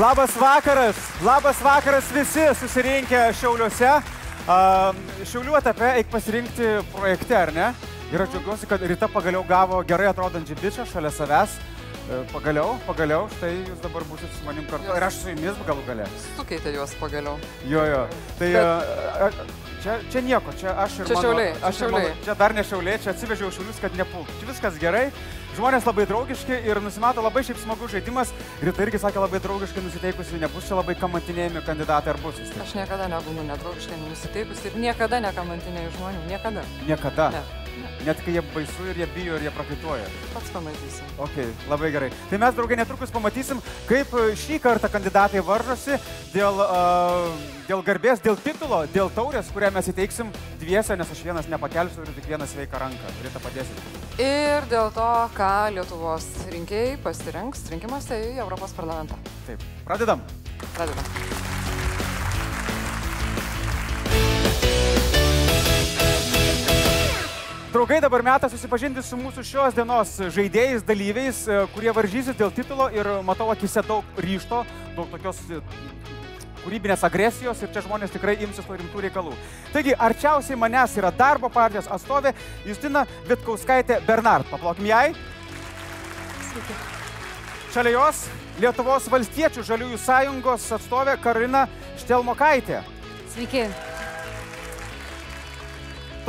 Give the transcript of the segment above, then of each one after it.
Labas vakaras, labas vakaras visi susirinkę Šiauliuose. Šiaulių etape eik pasirinkti projekte, ar ne? Ir aš džiaugiuosi, kad ryta pagaliau gavo gerai atrodantį bičią šalia savęs. Uh, Pagaliau, pagaliau, štai jūs dabar būsite su manim kartu. Ir aš su jumis galų gale. Sukeitė juos pagaliau. Jo, jo. Tai Bet- čia, čia nieko, čia aš ir Čia mano, Šiauliai, čia aš mano, Šiauliai. čia dar ne šiauliai, čia atsivežiau šiaulius, kad nepultų. Čia viskas gerai. Žmonės labai draugiški ir nusimato labai šiaip smagus žaidimas. Rita irgi sakė labai draugiškai nusiteikusi, nebus čia labai kamantinėjami kandidatai ar bus vis tik. Aš niekada nebūnu nedraugiškai nusiteikusi ir niekada nekamantinėjau žmonių. Niekada. Niekada. Ne. Net kai jie baisu ir jie bijo ir jie prakaituoja. Pats pamatysi. Ok, labai gerai. Tai mes, draugai, netrukus pamatysim, kaip e, šį kartą kandidatai varžosi dėl, uh, dėl garbės, dėl titulo, dėl taurės, kurią mes įteiksim dviese, nes aš vienas nepakelsiu ir tik vieną sveiką ranką. Rita padėsit. Ir dėl to, ką Lietuvos rinkėjai pasirinks rinkimuose į Europos parlamentą. Taip, pradedam. Pradedam. Draugai, dabar metas susipažinti su mūsų šios dienos žaidėjais, dalyviais, e, kurie varžysis dėl titulo ir matau akise daug ryšto, daug tokios e, kūrybinės agresijos ir čia žmonės tikrai imsis to rimtų reikalų. Taigi, arčiausiai manęs yra darbo partijos atstovė Justina Vitkauskaitė Bernard. Paplokim jai. Šalia jos Lietuvos valstiečių žaliųjų sąjungos atstovė Karina Štelmokaitė. Sveiki.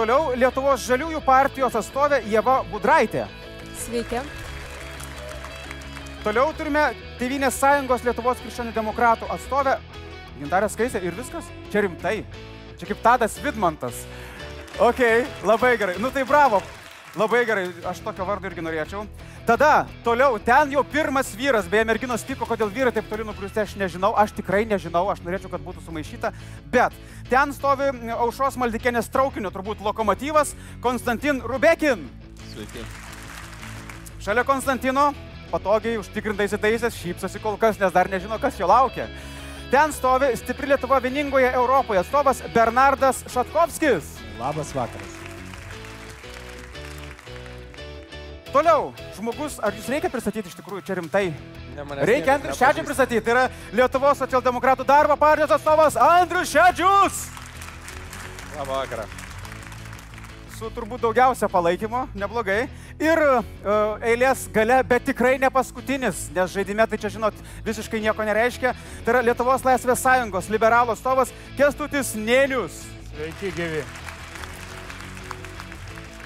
Toliau Lietuvos žaliųjų partijos atstovė Jeva Budraitė. Sveiki. Toliau turime Tevinės sąjungos Lietuvos krikščionių demokratų atstovę Gintarė Skaisė ir viskas. Čia rimtai. Čia kaip Tadas Vidmantas. Ok, labai gerai. Nu tai bravo. Labai gerai. Aš tokio vardo irgi norėčiau. Tada, toliau, ten jau pirmas vyras, beje, merginos tiko, kodėl vyrai taip toli nugrūsti, aš nežinau, aš tikrai nežinau, aš norėčiau, kad būtų sumaišyta, bet ten stovi aušros maldikienės traukinio, turbūt lokomotyvas, Konstantin Rubekin. Sveiki. Šalia Konstantino patogiai užtikrintai įsitaisęs šypsosi kol kas, nes dar nežino, kas jo laukia. Ten stovi stipri Lietuva vieningoje Europoje atstovas Bernardas Šatkovskis. Labas vakaras. Toliau, žmogus, ar jūs reikia pristatyti iš tikrųjų čia rimtai? Ne, manęs Reikia Andrius nepažįsta. pristatyti. Tai yra Lietuvos socialdemokratų darbo partijos atstovas Andrius Šedžius. Labą vakarą. Su turbūt daugiausia palaikymo, neblogai. Ir uh, eilės gale, bet tikrai ne paskutinis, nes žaidime tai čia, žinot, visiškai nieko nereiškia. Tai yra Lietuvos Laisvės sąjungos liberalų atstovas Kestutis Nėlius. Sveiki, gyvi.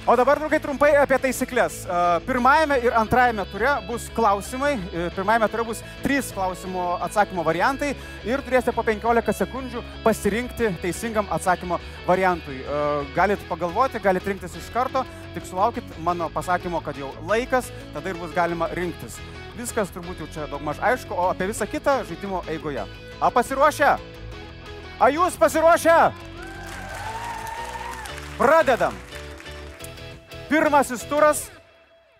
O dabar, draugai, trumpai apie taisyklės. Pirmajame ir antrajame ture bus klausimai. E, Pirmajame ture bus trys klausimų atsakymo variantai ir turėsite po 15 sekundžių pasirinkti teisingam atsakymo variantui. E, Galit pagalvoti, galit rinktis iš karto, tik sulaukit mano pasakymo, kad jau laikas, tada ir bus galima rinktis. Viskas turbūt jau čia daugmaž aišku, o apie visą kitą žaidimo eigoje. A pasiruošę? A jūs pasiruošę? Pradedam. Pirmasis turas,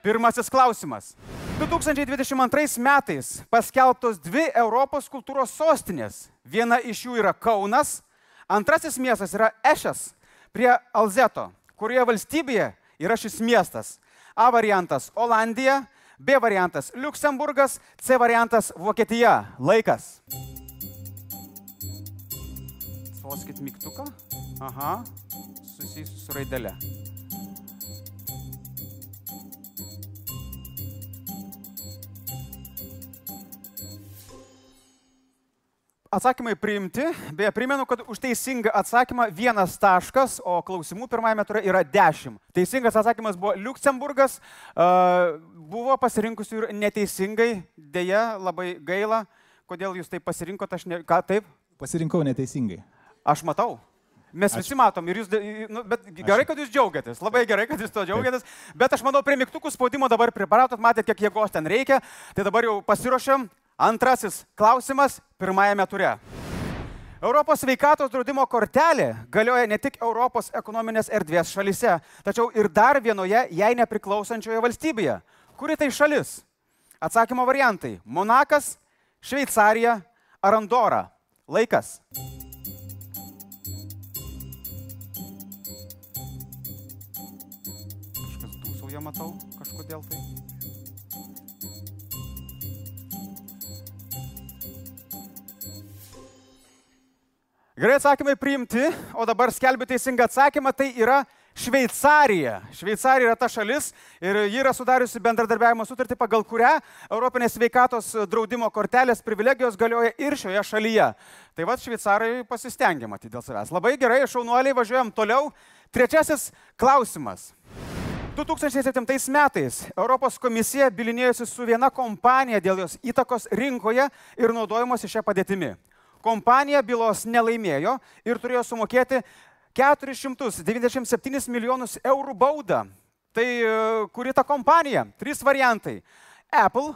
pirmasis klausimas. 2022 metais paskelbtos dvi Europos kultūros sostinės. Viena iš jų yra Kaunas, antrasis miestas yra Ešas prie Alzeto, kurioje valstybėje yra šis miestas. A variantas - Olandija, B variantas - Luksemburgas, C variantas - Vokietija. Laikas. Spauskit mygtuką. Aha, susijusiu su raidelė. Atsakymai priimti. Beje, primenu, kad už teisingą atsakymą vienas taškas, o klausimų pirmajame ture yra dešimt. Teisingas atsakymas buvo Luksemburgas. Buvo pasirinkusių ir neteisingai. Deja, labai gaila. Kodėl jūs taip pasirinkote, aš ne... Ką taip? Pasirinkau neteisingai. Aš matau. Mes Ačiū. visi matom ir jūs, nu, bet gerai, kad jūs džiaugiatės, labai gerai, kad jūs to džiaugiatės, bet aš manau, prie mygtukų spaudimo dabar priparatot, matėte, kiek jėgos ten reikia, tai dabar jau pasiruošiam. Antrasis klausimas pirmajame ture. Europos sveikatos draudimo kortelė galioja ne tik Europos ekonominės erdvės šalise, tačiau ir dar vienoje jai nepriklausančioje valstybėje. Kuri tai šalis? Atsakymo variantai - Monakas, Šveicarija ar Andora. Laikas. Kažkas dūsauja, matau, kažkodėl tai. Gerai atsakymai priimti, o dabar skelbiu teisingą atsakymą, tai yra Šveicarija. Šveicarija yra ta šalis ir ji yra sudariusi bendradarbiavimo sutartį, pagal kurią Europinės sveikatos draudimo kortelės privilegijos galioja ir šioje šalyje. Tai vad šveicarai pasistengia matyti dėl savęs. Labai gerai, šaunuoliai, važiuojam toliau. Trečiasis klausimas. 2007 metais Europos komisija bilinėjosi su viena kompanija dėl jos įtakos rinkoje ir naudojimuose šią padėtimi. Kompanija bylos nelaimėjo ir turėjo sumokėti 497 milijonus eurų baudą. Tai e, kuri ta kompanija? Trys variantai - Apple,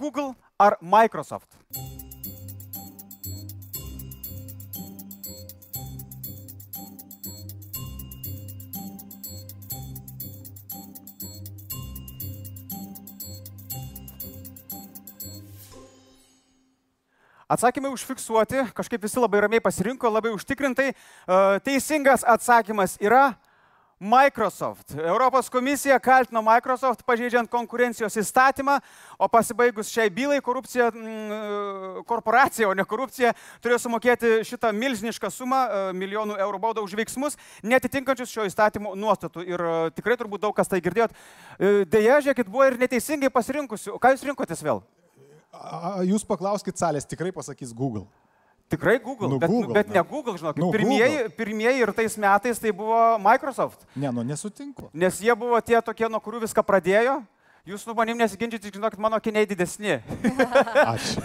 Google ar Microsoft. Atsakymai užfiksuoti, kažkaip visi labai ramiai pasirinko, labai užtikrintai. E, teisingas atsakymas yra Microsoft. Europos komisija kaltino Microsoft pažeidžiant konkurencijos įstatymą, o pasibaigus šiai bylai korupcija, mm, korporacija, o ne korupcija, turėjo sumokėti šitą milžinišką sumą, e, milijonų eurų baudą už veiksmus, netitinkančius šio įstatymo nuostatų. Ir e, tikrai turbūt daug kas tai girdėjot. Deja, žiūrėkit, buvo ir neteisingai pasirinkusių. Ką jūs rinkotės vėl? A, Jūs paklauskit salės, tikrai pasakys Google. Tikrai Google, Nu, bet, Google, bet ne na. Google, žinokit. Nu, pirmieji, Google. pirmieji ir tais metais tai buvo Microsoft, Ne, nu nesutinku. nes jie buvo tie tokie, nuo kurių viską pradėjo. Jūs su manim nesiginčyti, žinokit, mano kiniai didesni. Ačiū.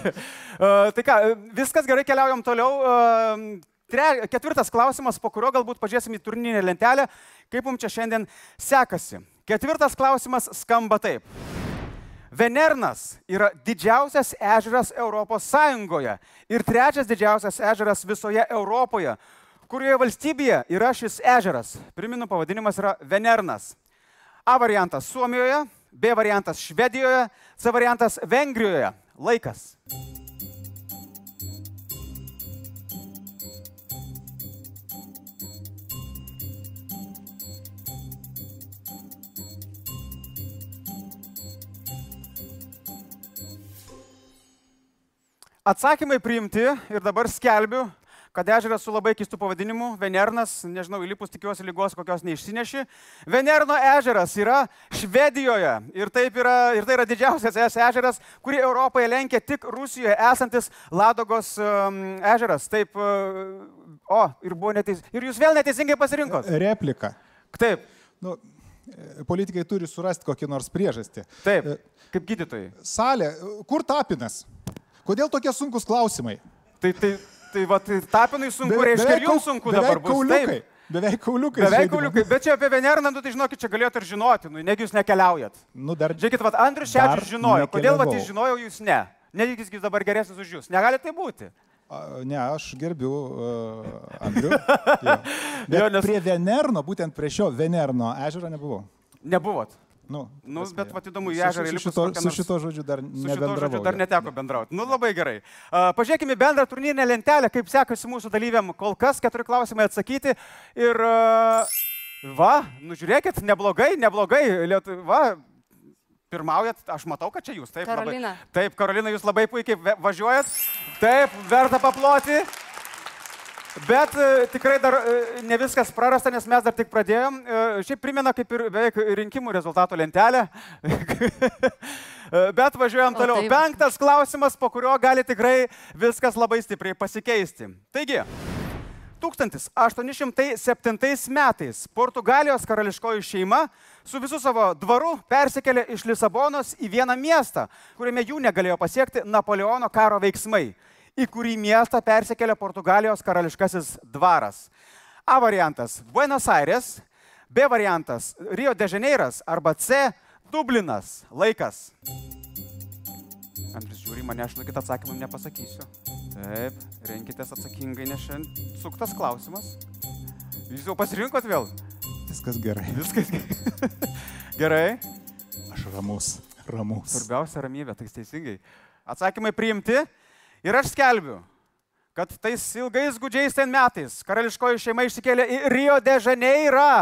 Uh, tai ką, viskas gerai, keliaujam toliau. Uh, tre, ketvirtas klausimas, po kurio galbūt pažiūrėsim į turnyrinę lentelę, kaip mums čia šiandien sekasi. Ketvirtas klausimas skamba taip. Venernas yra didžiausias ežeras Europos Sąjungoje ir trečias didžiausias ežeras visoje Europoje. Kurioje valstybėje yra šis ežeras? Priminu, pavadinimas yra Venernas. A variantas Suomijoje, B variantas Švedijoje, C variantas Vengrijoje. Laikas. Atsakymai priimti ir dabar skelbiu, kad ežeras su labai keistų pavadinimu - Venernas, nežinau, įlipus tikiuosi lygos kokios neišsineši. Venerno ežeras yra Švedijoje ir, yra, ir tai yra didžiausias es ežeras, kurį Europoje lenkia tik Rusijoje esantis Ladogos um, ežeras. Taip, uh, o, ir buvo neteis. Ir jūs vėl neteisingai pasirinkot. Replika. Taip, Nu, politikai turi surasti kokį nors priežastį. taip, E, kaip gydytojai. Salė, kur tapinas? Kodėl tokie sunkus klausimai? Tai, tai, tai va, tai tapinai sunku, Beve- reiškia, ir jums sunku dabar bus. Kauliukai. Taip. Beveik kauliukai. Beveik kauliukai, bet čia apie Venerną, nu, tai žinokit, čia galėjote ir žinoti, nu, negi jūs nekeliaujat. Nu, dar... Žiūrėkit, vat, Andrius Šečius žinojo, kodėl vat, nekeliavau. jis žinojo, jūs ne. Negi jis dabar geresnis už jūs. Negali tai būti. A, Ne, aš gerbiu uh, Andrių. Jo. Bet Jo, nes- Prie Venerno, būtent prie šio Venerno ežero nebuvau. Nebuvot. Nu, Nu, bet vat įdomu, į su- ežerą su, su, su šito žodžiu dar Su šito žodžiu dar neteko bendrauti. Nu, labai gerai. Uh, pažiūrėkime bendrą turnyrinę lentelę, kaip sekasi mūsų dalyviam. Kol kas keturi klausimai atsakyti. Ir uh, va, nu žiūrėkit, neblogai, neblogai. Lietuva, pirmaujat, aš matau, kad čia jūs. Taip, Karolina. Labai, taip, Karolina, jūs labai puikiai važiuojat. Taip, verta paploti. Bet e, tikrai dar e, ne viskas prarasta, nes mes dar tik pradėjom. E, Šiaip primena kaip ir beveik rinkimų rezultatų lentelę. E, Bet važiuojam toliau. taip. Penktas klausimas, po kurio gali tikrai viskas labai stipriai pasikeisti. Taigi, 1807 metais Portugalijos karališkoji šeima su visu savo dvaru persikėlė iš Lisabonos į vieną miestą, kuriame jų negalėjo pasiekti Napoleono karo veiksmai, į kurį miestą persikėlė Portugalijos karališkasis dvaras. A variantas - Buenos Aires, B variantas - Rio de Janeiras arba C - Dublinas. Laikas. Andrius žiūri mane, aš kitą atsakymą nepasakysiu. Taip, renkitės atsakingai, nes šiandien suktas klausimas. Jūs jau pasirinkot vėl? Viskas gerai. Viskas gerai. Aš ramus. Ramus. Svarbiausia ramybė, tai teisingai. Atsakymai priimti ir aš skelbiu, kad tais ilgais gudžiais ten metais karališkoji šeima išsikėlė į Rio de Janeirą.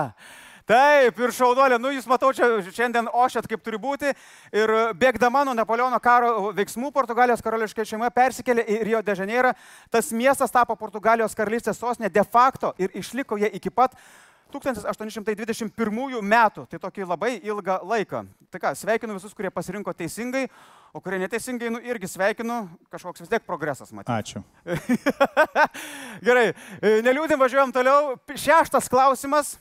Taip, ir šaunuolė, nu jūs matau, čia šiandien ošėt kaip turi būti. Ir bėgdama nuo Napoleono karo veiksmų Portugalijos karališkai šeima persikėlė į Rio de Janeirą. Tas miestas tapo Portugalijos karalystės sostinė de facto ir išliko jie iki pat 1821 metų. Tai tokį labai ilgą laiką. Tai ką, sveikinu visus, kurie pasirinko teisingai, o kurie neteisingai, nu irgi sveikinu, kažkoks vis tiek progresas matyti. Ačiū. Gerai, e, neliūdim, važiuojam toliau. Šeštas klausimas.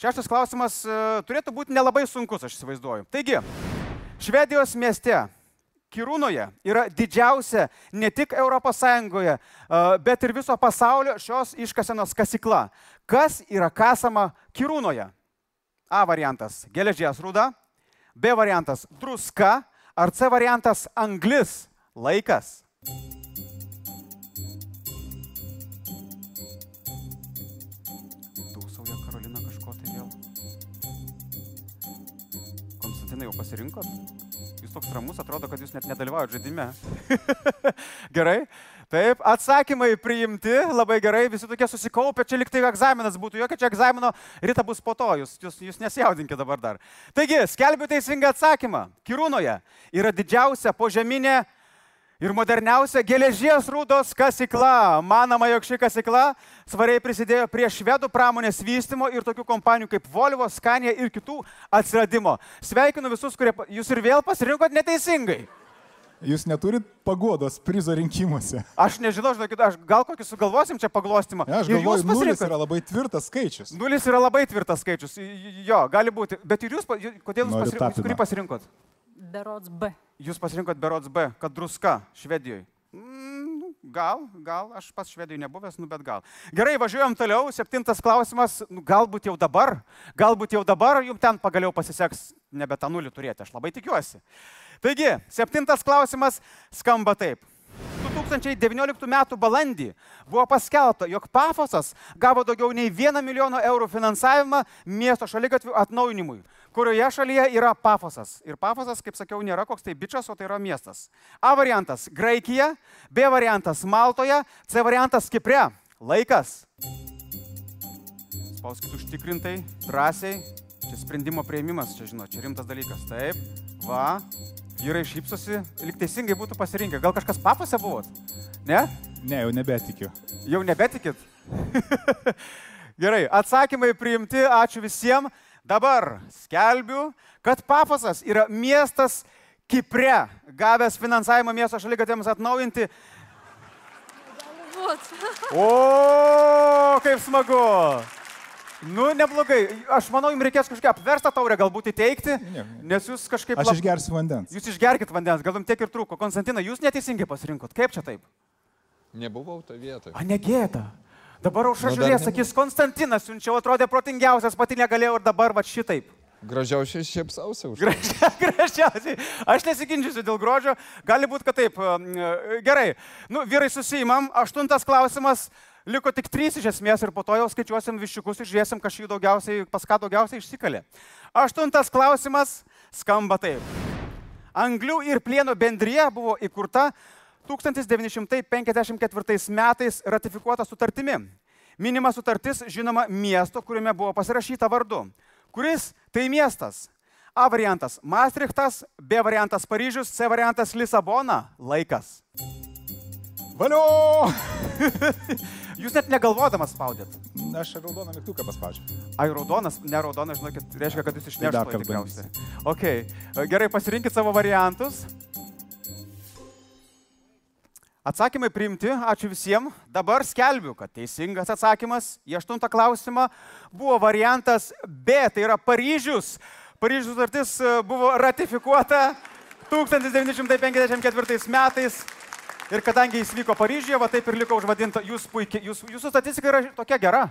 Šeštas klausimas e, turėtų būti nelabai sunkus, aš įsivaizduoju. Taigi, Švedijos mieste Kirūnoje yra didžiausia ne tik ES, bet ir viso pasaulio šios iškasenos kasykla. Kas yra kasama Kirūnoje? A variantas - geležies rūda, B variantas - druska, ar C variantas - anglis - laikas. Dūsauja Karolina kažko tai vėl. Konstantinai jau pasirinkot? Jūs toks ramus, atrodo, kad jūs net nedalyvaujate žaidime. gerai. Taip, atsakymai priimti, labai gerai, visi tokie susikaupę, čia liktai egzaminas būtų, jokio čia egzamino, ryta bus po to, jūs, jūs, jūs nesijaudinkite dabar dar. Taigi, skelbiu teisingą atsakymą. Kirūnoje yra didžiausia požeminė ir moderniausia geležies rūdos kasykla. Manoma, jog ši kasykla svariai prisidėjo prie švedų pramonės vystimo ir tokių kompanijų kaip Volvo, Scania ir kitų atsiradimo. Sveikinu visus, kurie jūs ir vėl pasirinkot neteisingai. Jūs neturit pagodos prizo rinkimuose. Aš nežinau, žinokit, aš gal kokį sugalvosim čia paglostimą. Ne, aš galvoju, nulis yra labai tvirtas skaičius. Nulis yra labai tvirtas skaičius. Jo, gali būti. Bet ir jūs, kodėl jūs, pasirinkot, kurį pasirinkot? Berods B. Jūs pasirinkot Berots B, kad druska Švedijoje. Mm, gal, gal, aš pats Švedijoje nebuvęs, nu bet gal. Gerai, važiuojam toliau. Septintas klausimas. Nu, galbūt jau dabar, galbūt jau dabar jums ten pagaliau pasiseks nebe tą nulį turėti. Aš labai tikiuosi. Taigi, septintas klausimas skamba taip. 2019 m. balandį buvo paskelbta, jog Pafosas gavo daugiau nei 1 milijono eurų finansavimą miesto šaligatvių atnaujinimui, kurioje šalyje yra Pafosas. Ir Pafosas, kaip sakiau, nėra koks tai bičias, o tai yra miestas. A variantas - Graikija, B variantas - Maltoje, C variantas - Kipre. Laikas. Spauskit užtikrintai, drąsiai. Čia sprendimo prieimimas, čia žinot, čia rimtas dalykas. Taip, va, vyrai šypsosi, lyg teisingai būtų pasirinkę. Gal kažkas papose buvot? Ne? Ne, jau nebetikiu. Jau nebetikit? Gerai, atsakymai priimti, ačiū visiems. Dabar skelbiu, kad Pafosas yra miestas Kipre, gavęs finansavimą miesto šaligatėms atnaujinti. O, kaip smagu. Nu, neblogai. Aš manau, jums reikės kažkokią apverstą taurę galbūt įteikti, Ne. nes jūs kažkaip... Aš lab- išgersiu vandens. Jūs išgerkit vandens, gal jums tiek ir trūko. Konstantina, jūs neteisingai pasirinkot. Kaip čia taip? Nebuvau to vietoje. A negėda. Dabar aušra Nu, žiūrės, ne- sakys, Konstantinas, siunčiau, atrodė protingiausias, pati negalėjau ir dabar va šitaip. Gražiausiai šypsausi už. Gražia- Gražiausiai. Aš nesiginčysiu dėl grožio. Gali būti, kad taip. um, Gerai. Nu, vyrai susijimam. Aštuntas klausimas. Liko tik trys iš esmės ir po to jau skaičiuosim viščiukus ir žiūrėsim, kas daugiausiai, pas ką daugiausiai išsikalė. Aštuntas klausimas skamba taip. Anglių ir plieno bendryje buvo įkurta 1954 metais ratifikuota sutartimi. Minima sutartis, žinoma, miesto, kuriame buvo pasirašyta vardu. Kuris tai miestas? A variantas - Maastrichtas, B variantas - Paryžius, C variantas - Lisabona. Laikas. Valio! Jūs net negalvodamas spaudėt. Aš raudoną mygtuką paspaudžiu. Ai, raudonas, ne raudonas, žinokit, reiškia, kad jūs Tai išneštumėte kartą tikriausiai. Ok, gerai, pasirinkit savo variantus. Atsakymai priimti, ačiū visiems. Dabar skelbiu, kad teisingas atsakymas į aštuntą klausimą buvo variantas B, tai yra Paryžius. Paryžiaus sutartis e, buvo ratifikuota 1954 metais. Ir kadangi jis vyko Paryžiuje, va taip ir liko užvadinta, jūs puikiai, jūs, jūsų statistika yra tokia gera.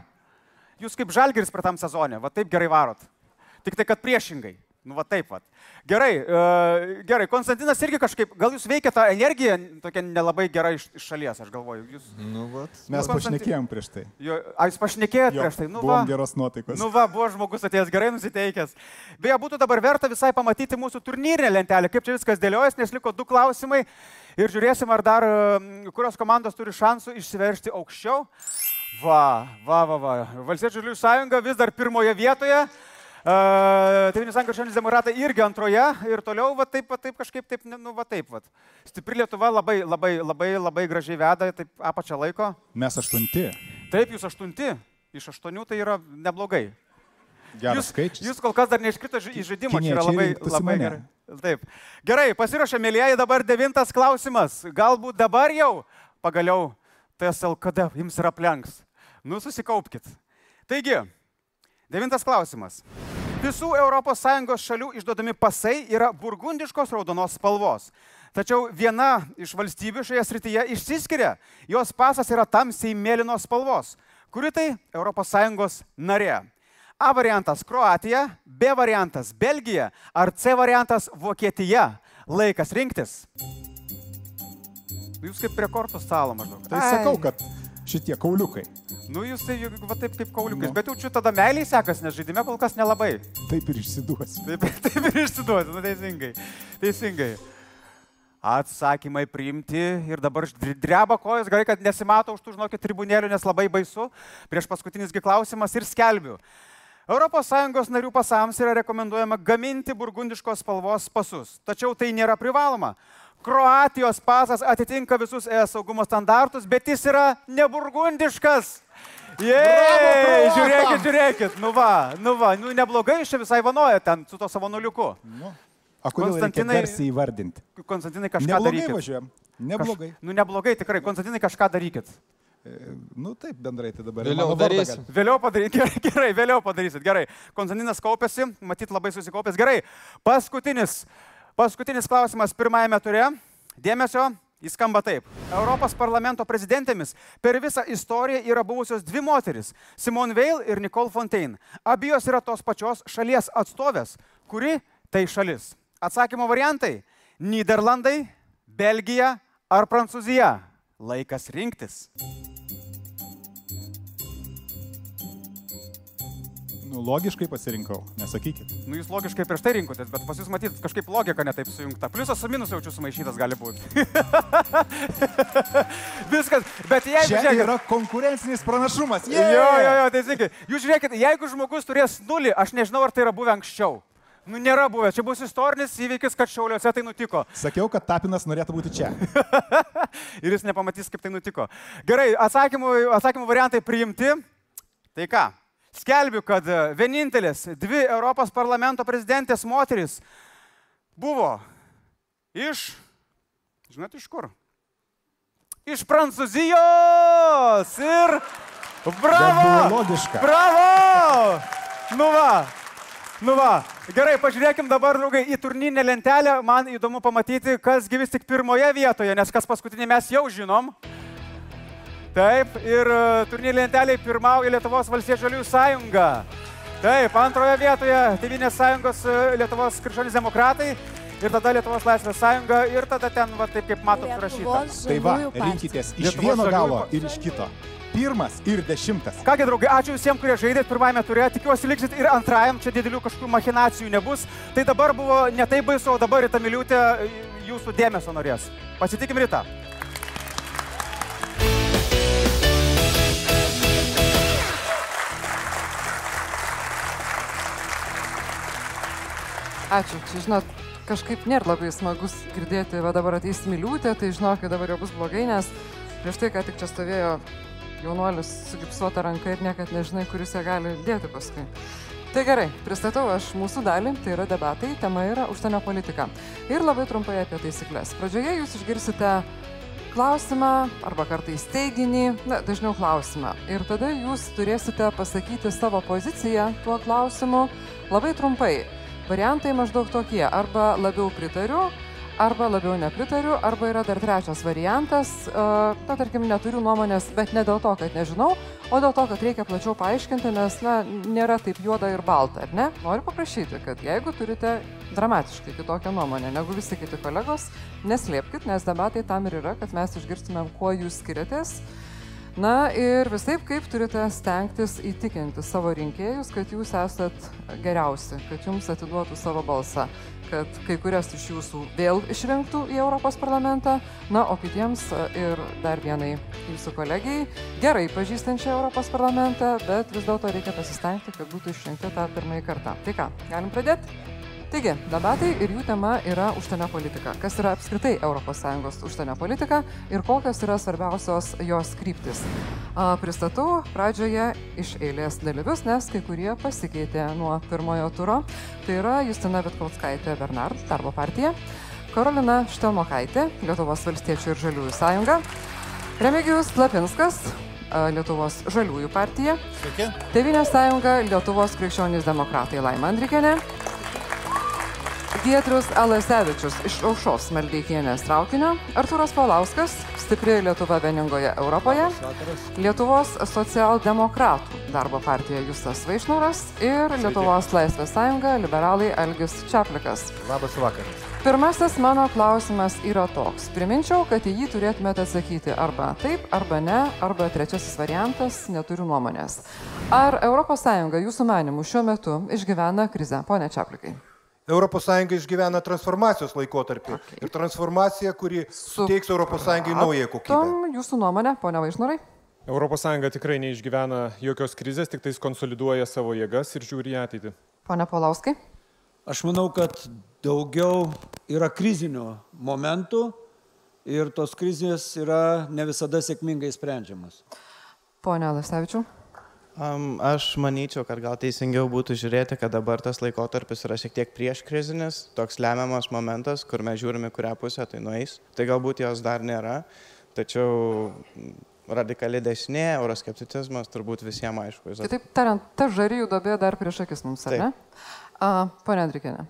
Jūs kaip žalgeris per tam sezonė, va taip gerai varot. Tik tai, kad priešingai. Nu, va taip, va. Gerai, uh, gerai, Konstantinas irgi kažkaip, gal jūs veikia tą energiją tokia nelabai gera iš, iš šalies, aš galvoju. Jūs, Nu, vat. Mes Konstantin- pašnekėjom prieš tai. jo, a, jūs pašnekėjot Jo, prieš tai, nu va. geros nuotaikos. Nu va, buvo žmogus atėjęs gerai nusiteikęs. Beje, būtų dabar verta visai pamatyti mūsų turnyrinę lentelę, kaip čia viskas dėliojasi, nes liko du klausimai ir žiūrėsim, ar dar, kurios komandos turi šansų išsiveršti aukščiau. Va, va, va, va. Valstiečių žaliųjų sąjunga vis dar pirmoje vietoje. Uh, Tėvynės sąjungos krikščionys demokratai irgi antroje ir toliau, va taip, va taip kažkaip, taip, nu, va taip, va. Stipri Lietuva labai, labai, labai, labai gražiai veda, taip apačią laiko. Mes aštunti. Taip, jūs aštunti, iš aštuonių tai yra neblogai. Geras Jūs, skaičius. jūs kol kas dar neiškrito į žaidimą, čia yra labai, labai gerai. Taip. Gerai, pasiruošę, mėlyjeji, dabar devintas klausimas. Galbūt dabar jau pagaliau TSLKD jums ir aplenks. Nu, susikaupkite. Taigi, devintas klausimas. Visų ES šalių išduodami pasai yra burgundiškos raudonos spalvos. Tačiau viena iš valstybių šioje srityje išsiskiria. Jos pasas yra tamsiai mėlynos spalvos. Kuri tai ES narė? A variantas Kroatija, B variantas Belgija ar C variantas Vokietija. Laikas rinktis. Jūs kaip prie kortų stalo maždaug. Tai sakau, kad šitie kauliukai. Nu, jūs tai juk va taip kaip kauliukais, Nu. bet jaučiu tada meiliai sekas, nes žaidime kol kas nelabai. Taip ir išsiduosiu. Taip, taip ir išsiduoti, nu teisingai. Teisingai. Atsakymai priimti ir dabar dreba kojos, gerai, kad nesimato už tų žinokit tribunėlių, nes labai baisu. Prieš paskutinisgi klausimas ir skelbiu. ES narių pasams yra rekomenduojama gaminti burgundiškos spalvos pasus, tačiau tai nėra privaloma. Kroatijos pasas atitinka visus ES saugumo standartus, bet jis yra neburgundiškas. Jei, žiūrėkit, žiūrėkit, nu va, nu va, nu neblogai čia visai vanoja ten su to savo nuliuku. Nu. O kodėl Konstantinai- įvardinti? Konstantinai kažką Neblogai darykit. važiuojam. Neblogai. Kaž... Nu neblogai, tikrai, Konstantinai kažką darykit. E, Nu taip, bendrai tai dabar. Vėliau gal- Vėliau padarysit, gerai, gerai, vėliau padarysit, gerai. Konstantinas kaupėsi, matyt labai susikaupęs, gerai. Paskutinis, paskutinis klausimas pirmajame ture. Dėmesio, jis skamba taip. Europos parlamento prezidentėmis per visą istoriją yra buvusios dvi moteris - Simone Veil ir Nicole Fontaine. Abijos yra tos pačios šalies atstovės. Kuri tai šalis? Atsakymo variantai - Niderlandai, Belgija ar Prancūzija. Laikas rinktis. Nu, logiškai pasirinkau, nesakykit. Nu, jūs logiškai prieš tai rinkotės, bet pas jūs matyt kažkaip logika netaip sujungta. Pliusas su minusu jaučiu sumaišytas gali būti. Viskas, bet jeigu... Čia žiūrėkit- yra konkurencinis pranašumas. Jo, jo, jo, teisingai. Jūs žiūrėkit, jeigu žmogus turės nulį, aš nežinau, ar tai yra buvę anksčiau. Nu, nėra buvę. Čia bus istorinis įvykis, kad šiauliuose tai nutiko. Sakiau, kad Tapinas norėtų būti čia. Ir jis nepamatys, kaip tai nutiko. Gerai, atsakymų, atsakymų variantai priimti. Tai ką? Skelbiu, kad e, vienintelės dvi Europos parlamento prezidentės moteris buvo iš... Žinot, iš kur? Iš Prancūzijos! Ir... Bravo! logiška. Bravo! Nu va. Nu va. Gerai, pažiūrėkim dabar, draugai, į turnyrinę lentelę. Man įdomu pamatyti, kas gyvis tik pirmoje vietoje, nes kas paskutinį mes jau žinom. Taip, ir e, turnyrinė lentelė pirmauja Lietuvos valstiečių žaliųjų sąjunga. Taip, antroje vietoje Tevinės sąjungos e, Lietuvos krikščionys demokratai. Ir tada Lietuvos laisvės sąjunga. Ir tada ten, va, taip kaip matot, surašyta. Tai va, rinkitės iš Lietuvos vieno galo ir iš kito. Pirmas ir dešimtas. Kągi, draugai, ačiū visiems, kurie žaidėt pirmajame turė. Tikiuosi liksit ir antrajam, čia didelių kažkokių machinacijų nebus. Tai dabar buvo ne taip baisu, o dabar Rita Miliutė jūsų dėmesio norės. Pasitikim Rita. Ačiū. Čia, žinot, kažkaip nėra labai smagus girdėti, va dabar ateis miliūtė, tai žinokit, dabar jau bus blogai, nes prieš tai, ką tik čia stovėjo jaunuolis su gipsuota ranka ir niekad nežinai, kuris ją gali dėti paskui. Tai gerai, pristatau aš mūsų dalį, tai yra debatai, tema yra užsienio politika. Ir labai trumpai apie taisyklės. Pradžioje jūs išgirsite klausimą arba kartais teiginį, na, dažniau klausimą. Ir tada jūs turėsite pasakyti savo poziciją tuo klausimu labai trumpai. Variantai maždaug tokie - arba labiau pritariu, arba labiau nepritariu, arba yra dar trečias variantas, e, na, tarkim, neturiu nuomonės, bet ne dėl to, kad nežinau, o dėl to, kad reikia plačiau paaiškinti, nes, na, nėra taip juoda ir balta, ar ne? Noriu paprašyti, kad jeigu turite dramatiškai kitokią nuomonę negu visi kiti kolegos, neslėpkit, nes debatai tam ir yra, kad mes išgirstumėm, kuo jūs skiriatės. Na ir visaip kaip turite stengtis įtikinti savo rinkėjus, kad jūs esat geriausi, kad jums atiduotų savo balsą, kad kai kurias iš jūsų vėl išrinktų į Europos parlamentą, na, o kitiems e, ir dar vienai jūsų kolegijai, gerai pažįstančiai Europos parlamentą, bet vis dėlto reikia pasistengti, kad būtų išrinkti tą pirmąjį kartą. Tai ką, galim pradėti? Taigi, debatai ir jų tema yra užsienio politika. Kas yra apskritai ES užsienio politika ir kokios yra svarbiausios jos kryptis. Pristatau pradžioje iš eilės dalyvius, nes kai kurie pasikeitė nuo pirmojo turo. Tai yra Justina Vitkautskaitė Bernard, darbo partija, Karolina Štelmokaitė, Lietuvos valstiečių ir žaliųjų sąjunga, Remigijus Lapinskas, Lietuvos žaliųjų partija. Tevinės sąjunga, Lietuvos krikščionys demokratai Laima Andrikenė, Giedrius Alasevičius iš Aušos Maldeikienės traukinio, Arturas Paulauskas, stipri Lietuva vieningoje Europoje, Lietuvos socialdemokratų darbo partija Justas Vaišnauras ir Lietuvos Laisvės sąjunga liberalai Algis Čiaplikas. Labas vakaras. Pirmasis mano klausimas yra toks. Priminčiau, kad į jį turėtumėte atsakyti arba taip, arba ne, arba trečiasis variantas - neturiu nuomonės. Ar ES jūsų manimų šiuo metu išgyvena krizę? Pone Čiaplikai. ES išgyvena transformacijos laikotarpį. Okay. Ir transformacija, kuri Su... suteiks ES naują kokybę. Jūsų nuomonė, ponia Vaišnorai? ES tikrai neišgyvena jokios krizės, tik tais konsoliduoja savo jėgas ir žiūri į ateitį. Pone Polauskai? Aš manau, kad daugiau yra krizinių momentų ir tos krizės yra ne visada sėkmingai sprendžiamas. Pone Lasevičiu? Um, aš manyčiau, kad gal teisingiau būtų žiūrėti, kad dabar tas laikotarpis yra šiek tiek prieš krizinis, toks lemiamas momentas, kur mes žiūrime, kurią pusę tai nueis. Tai galbūt jos dar nėra, tačiau radikali dešinė, euroskepticizmas turbūt visiems aišku. Kitaip tariant, ta žaryjų dobė dar prieš akis mums, ar ne? Pone Andrikinė.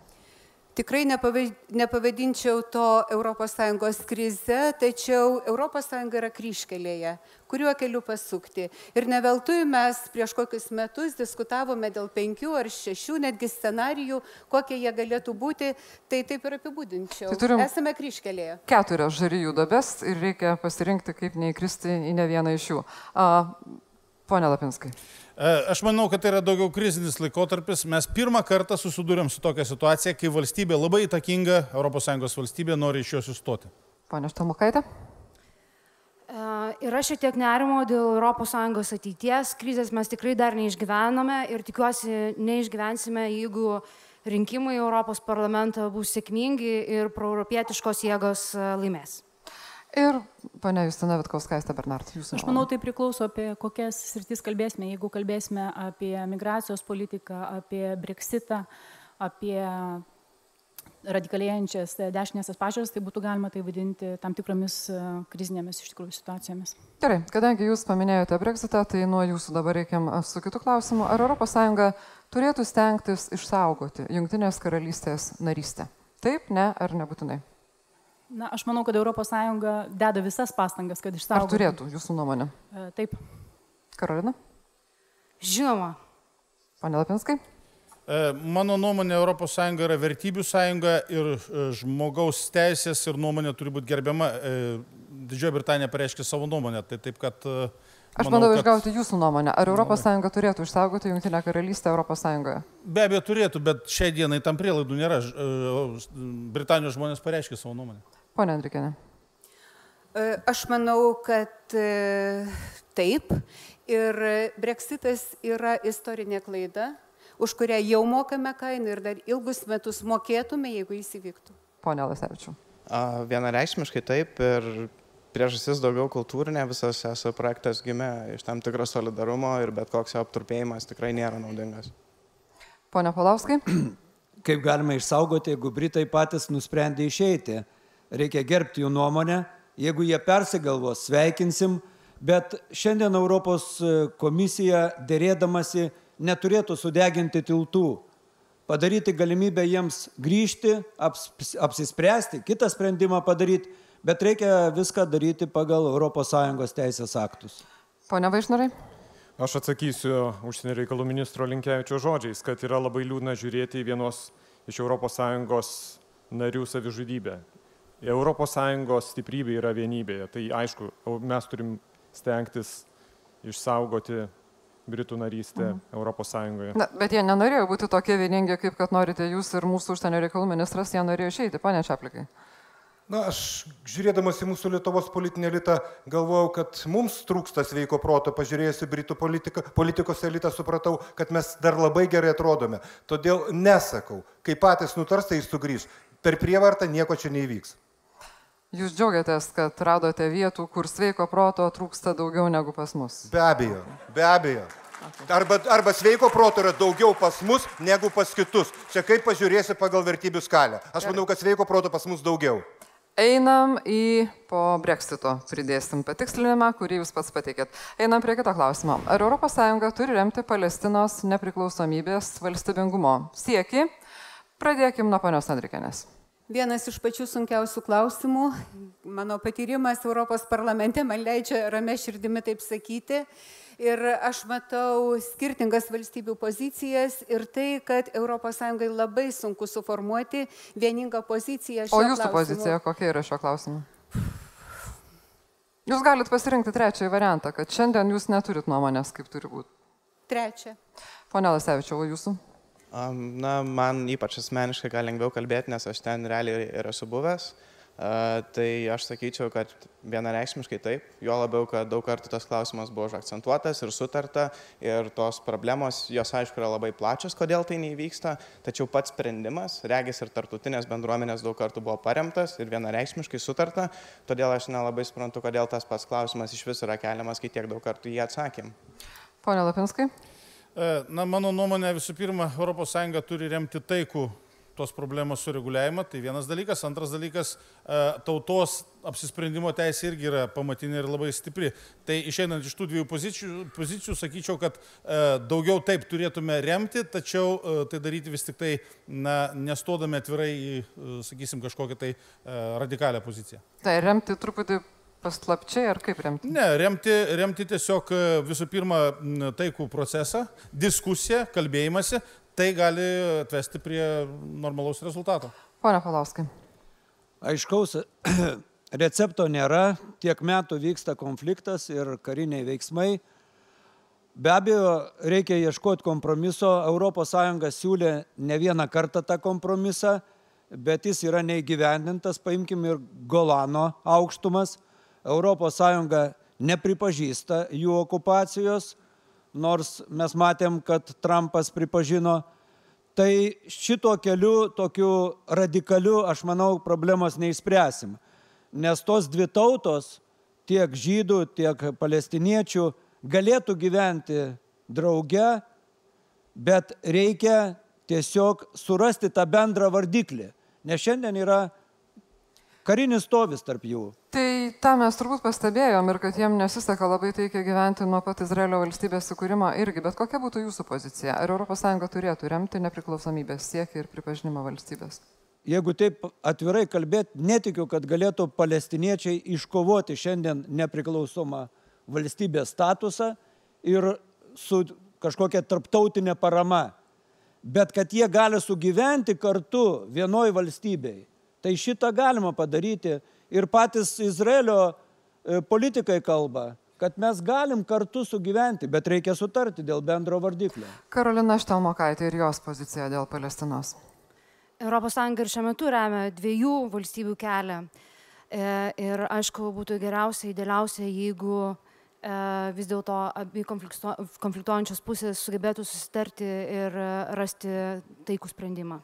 Tikrai nepavadinčiau to ES krize, tačiau ES yra kryškelėje, kuriuo keliu pasukti. Ir ne veltui mes prieš kokius metus diskutavome dėl penkių ar šešių netgi scenarijų, kokie jie galėtų būti, tai taip ir apibūdinčiau. Tai turim Esame kryškelėje. Keturios žaryjų dobės ir reikia pasirinkti, kaip neįkristi į ne vieną iš jų. A, pone Lapinskai. E, aš manau, kad tai yra daugiau krizinis laikotarpis. Mes pirmą kartą susidūrėm su tokia situacija, kai valstybė labai įtakinga, ES valstybė nori iš jos įstoti. Pane Štamukaitė. Yra šiek tiek nerimo dėl ES ateities. Krizės mes tikrai dar neišgyvename ir tikiuosi neišgyvensime, jeigu rinkimai Europos parlamentą bus sėkmingi ir proeuropietiškos jėgos e, laimės. Ir ponia Justina Vitkauskaistė Bernard, jūsų. Aš manau, tai priklauso apie kokias sritis kalbėsime. Jeigu kalbėsime apie migracijos politiką, apie breksitą, apie radikalėjančias dešinėsias pažiūras, tai būtų galima tai vadinti tam tikromis e, krizinėmis iš tikrųjų situacijomis. Gerai, kadangi jūs paminėjote Brexitą, tai nuo jūsų dabar reikiam e, su kitu klausimu. Ar ES turėtų stengtis išsaugoti Junktinės karalystės narystę? Taip, ne ar nebūtinai? Na, aš manau, kad ES deda visas pastangas, kad išsaugotų. Ar turėtų, jūsų nuomonė? E, taip. Karolina? Žinoma. Pane Lapinskai? E, mano nuomonė, ES yra vertybių sąjunga ir e, žmogaus teisės ir nuomonė turi būti gerbiama. Didžioji Britanija pareiškė savo nuomonę, tai taip, kad... Aš manau, bandau išgauti jūsų nuomonę. Ar ES turėtų išsaugoti Junktinę karalystę ES? Be abejo turėtų, bet šiai dienai tam prielaidų nėra. Britanijos žmonės pareiškė savo nuomonę. Pone Andrikinė. E, aš manau, kad e, taip. Ir breksitas yra istorinė klaida, už kurią jau mokame kainą ir dar ilgus metus mokėtume, jeigu jis įvyktų. Pone Lasevičiu. Vienareikšmiškai taip ir priežastis daugiau kultūrinė, visas esu projektas gimė iš tam tikro solidarumo ir bet koks jo apturpėjimas tikrai nėra naudingas. Pone Palauskai. Kaip galima išsaugoti, jeigu Britai patys nusprendė išeiti? reikia gerbti jų nuomonę, jeigu jie persigalvos, sveikinsim, bet šiandien Europos e, komisija dėrėdamasi neturėtų sudeginti tiltų, padaryti galimybę jiems grįžti, aps, apsispręsti, kitą sprendimą padaryti, bet reikia viską daryti pagal ES teisės aktus. Pone Vaišnarai. Aš atsakysiu užsienio reikalų ministro Linkievičio žodžiais, kad yra labai liūdna žiūrėti į vienos iš ES narių savižudybę. ES stiprybė yra vienybėje. Tai aišku, mes turim stengtis išsaugoti Britų narystę Europos Sąjungoje. Na, bet jie nenorėjo būti tokie vieningi, kaip kad norite jūs ir mūsų užsienio reikalų ministras, jie norėjo išeiti, ponė Čiaplikai. Na, aš žiūrėdamas į mūsų Lietuvos politinį elitą galvojau, kad mums trūksta sveiko proto, pažiūrėjus į Britų politiką, politikos elitą supratau, kad mes dar labai gerai atrodome. Todėl nesakau, kai patys nutars, tai jis sugrįž. Per prievartą nieko čia neįvyks. Jūs džiaugiatės, kad radote vietų, kur sveiko proto trūksta daugiau negu pas mus. Be abejo, be abejo. Arba, arba sveiko proto yra daugiau pas mus negu pas kitus. Čia kaip pažiūrėsi pagal vertybių skalę. Aš manau, kad sveiko proto pas mus daugiau. Einam į po breksito pridėsim patikslinimą, kurį jūs pats pateikėt. Einam prie kito klausimo. Ar ES turi remti Palestinos nepriklausomybės valstybingumo sieki? Pradėkim nuo ponios Andrikenės. Vienas iš pačių sunkiausių klausimų, mano patyrimas Europos parlamente man leidžia ramia širdimi taip sakyti. Ir aš matau skirtingas valstybių pozicijas ir tai, kad ES labai sunku suformuoti vieningą poziciją. O jūsų klausimu. pozicija kokia yra šio klausimu? Jūs galite pasirinkti trečiąjį variantą, kad šiandien jūs neturit nuomonės, kaip turi būti. Trečia. Pone Lasevičiau, jūsų? Na, man ypač asmeniškai gal lengviau kalbėti, nes aš ten realiai ir esu buvęs. Tai aš sakyčiau, kad vienareikšmiškai taip, jo labiau, kad daug kartų tas klausimas buvo užakcentuotas ir sutarta ir tos problemos, jos aišku yra labai plačios, kodėl tai neįvyksta, tačiau pats sprendimas, regis ir tartutinės bendruomenės daug kartų buvo paremtas ir vienareikšmiškai sutarta, todėl aš nelabai suprantu, kodėl tas pats klausimas iš vis yra keliamas, kai tiek daug kartų jį atsakėm. Pone Lapinskai. Na, mano nuomonė visų pirma, ES turi remti taikų tos problemos sureguliavimą, tai vienas dalykas. Antras dalykas, tautos apsisprendimo teisė irgi yra pamatinė ir labai stipri. Tai išeinant iš tų dviejų pozicijų, pozicijų sakyčiau, kad daugiau taip turėtume remti, tačiau tai daryti vis tik tai, na, nestodami atvirai į, sakysim, kažkokią tai radikalią poziciją. Tai remti truputį paslapčiai ar kaip remti? Ne, remti, remti tiesiog visų pirma taikų procesą, diskusiją, kalbėjimąsi, tai gali atvesti prie normalaus rezultato. Pone Palauskai. Aiškaus recepto nėra, tiek metų vyksta konfliktas ir kariniai veiksmai. Be abejo, reikia ieškoti kompromiso. ES siūlė ne vieną kartą tą kompromisą, bet jis yra neįgyvendintas. Paimkim ir Golano aukštumas. ES nepripažįsta jų okupacijos nors mes matėm, kad Trumpas pripažino. Tai šito keliu, tokiu radikaliu, aš manau, problemos neįspręsim. Nes tos dvi tautos, tiek žydų, tiek palestiniečių, galėtų gyventi drauge, bet reikia tiesiog surasti tą bendrą vardiklį. Nes šiandien yra karinis stovis tarp jų. Tai tą mes turbūt pastebėjom ir kad jiem nesiseka labai taikiai gyventi nuo pat Izraelio valstybės įkūrimo irgi, bet kokia būtų jūsų pozicija? Ar ES turėtų remti nepriklausomybės siekį ir pripažinimą valstybės? Jeigu taip atvirai kalbėti, netikiu, kad galėtų palestiniečiai iškovoti šiandien nepriklausomą valstybės statusą ir su kažkokia tarptautinė parama. Bet kad jie gali sugyventi kartu vienoj valstybei, Tai šitą galima padaryti ir patys Izraelio e, politikai kalba, kad mes galim kartu sugyventi, bet reikia sutarti dėl bendro vardiklio. Karolina Štelmokaitė ir jos pozicija dėl Palestinos. ES ir šiuo metu remia dviejų valstybių kelią. E, ir aišku, būtų geriausia, idealiausia, jeigu e, vis dėlto abi konfliktuojančios pusės sugebėtų susitarti ir rasti taikų sprendimą.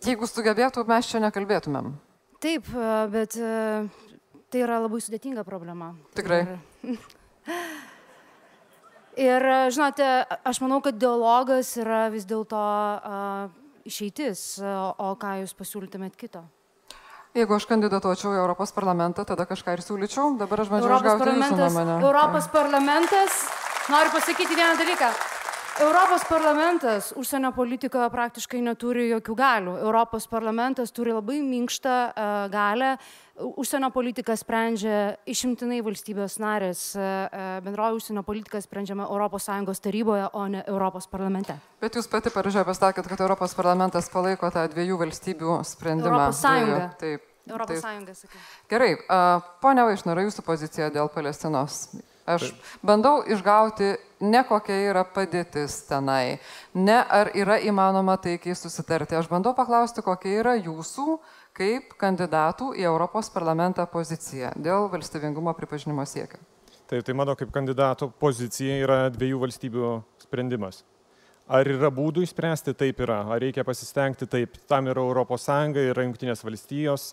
Jeigu sugebėtų, mes čia nekalbėtumėm. Taip, e, bet e, tai yra labai sudėtinga problema. Tikrai. Ir, ir e, žinote, aš manau, kad dialogas yra vis dėlto išeitis, o ką jūs pasiūlytumėt kito? Jeigu aš kandidatuočiau į Europos parlamentą, tada kažką ir siūlyčiau. Dabar aš bandžiau išgauti jūsų nuomonę. Europos parlamentas, noriu pasakyti vieną dalyką. Europos parlamentas užsienio politikoje praktiškai neturi jokių galių. Europos parlamentas turi labai minkštą uh, galę. Užsienio politiką sprendžia išimtinai valstybės narės. Uh, bendroji užsienio politika sprendžiama ES taryboje, o ne Europos parlamente. Bet jūs pati paržė pasakėt, kad Europos parlamentas palaiko tą dviejų valstybių sprendimą. Europos Sąjunga. Taip. Europos Sąjunga, sakai. Gerai, uh, ponia Vaišnara, jūsų pozicija dėl Palestinos. Aš bandau išgauti ne kokia yra padėtis tenai, ne ar yra įmanoma taikiai susitarti. Aš bandau paklausti, kokia yra jūsų kaip kandidatų į Europos parlamentą pozicija dėl valstybingumo pripažinimo siekio. Taip, tai mano kaip kandidato pozicija yra dviejų valstybių sprendimas. Ar yra būdų išspręsti? Taip yra. Ar reikia pasistengti? Taip. Tam yra ES, yra Junktinės valstijos,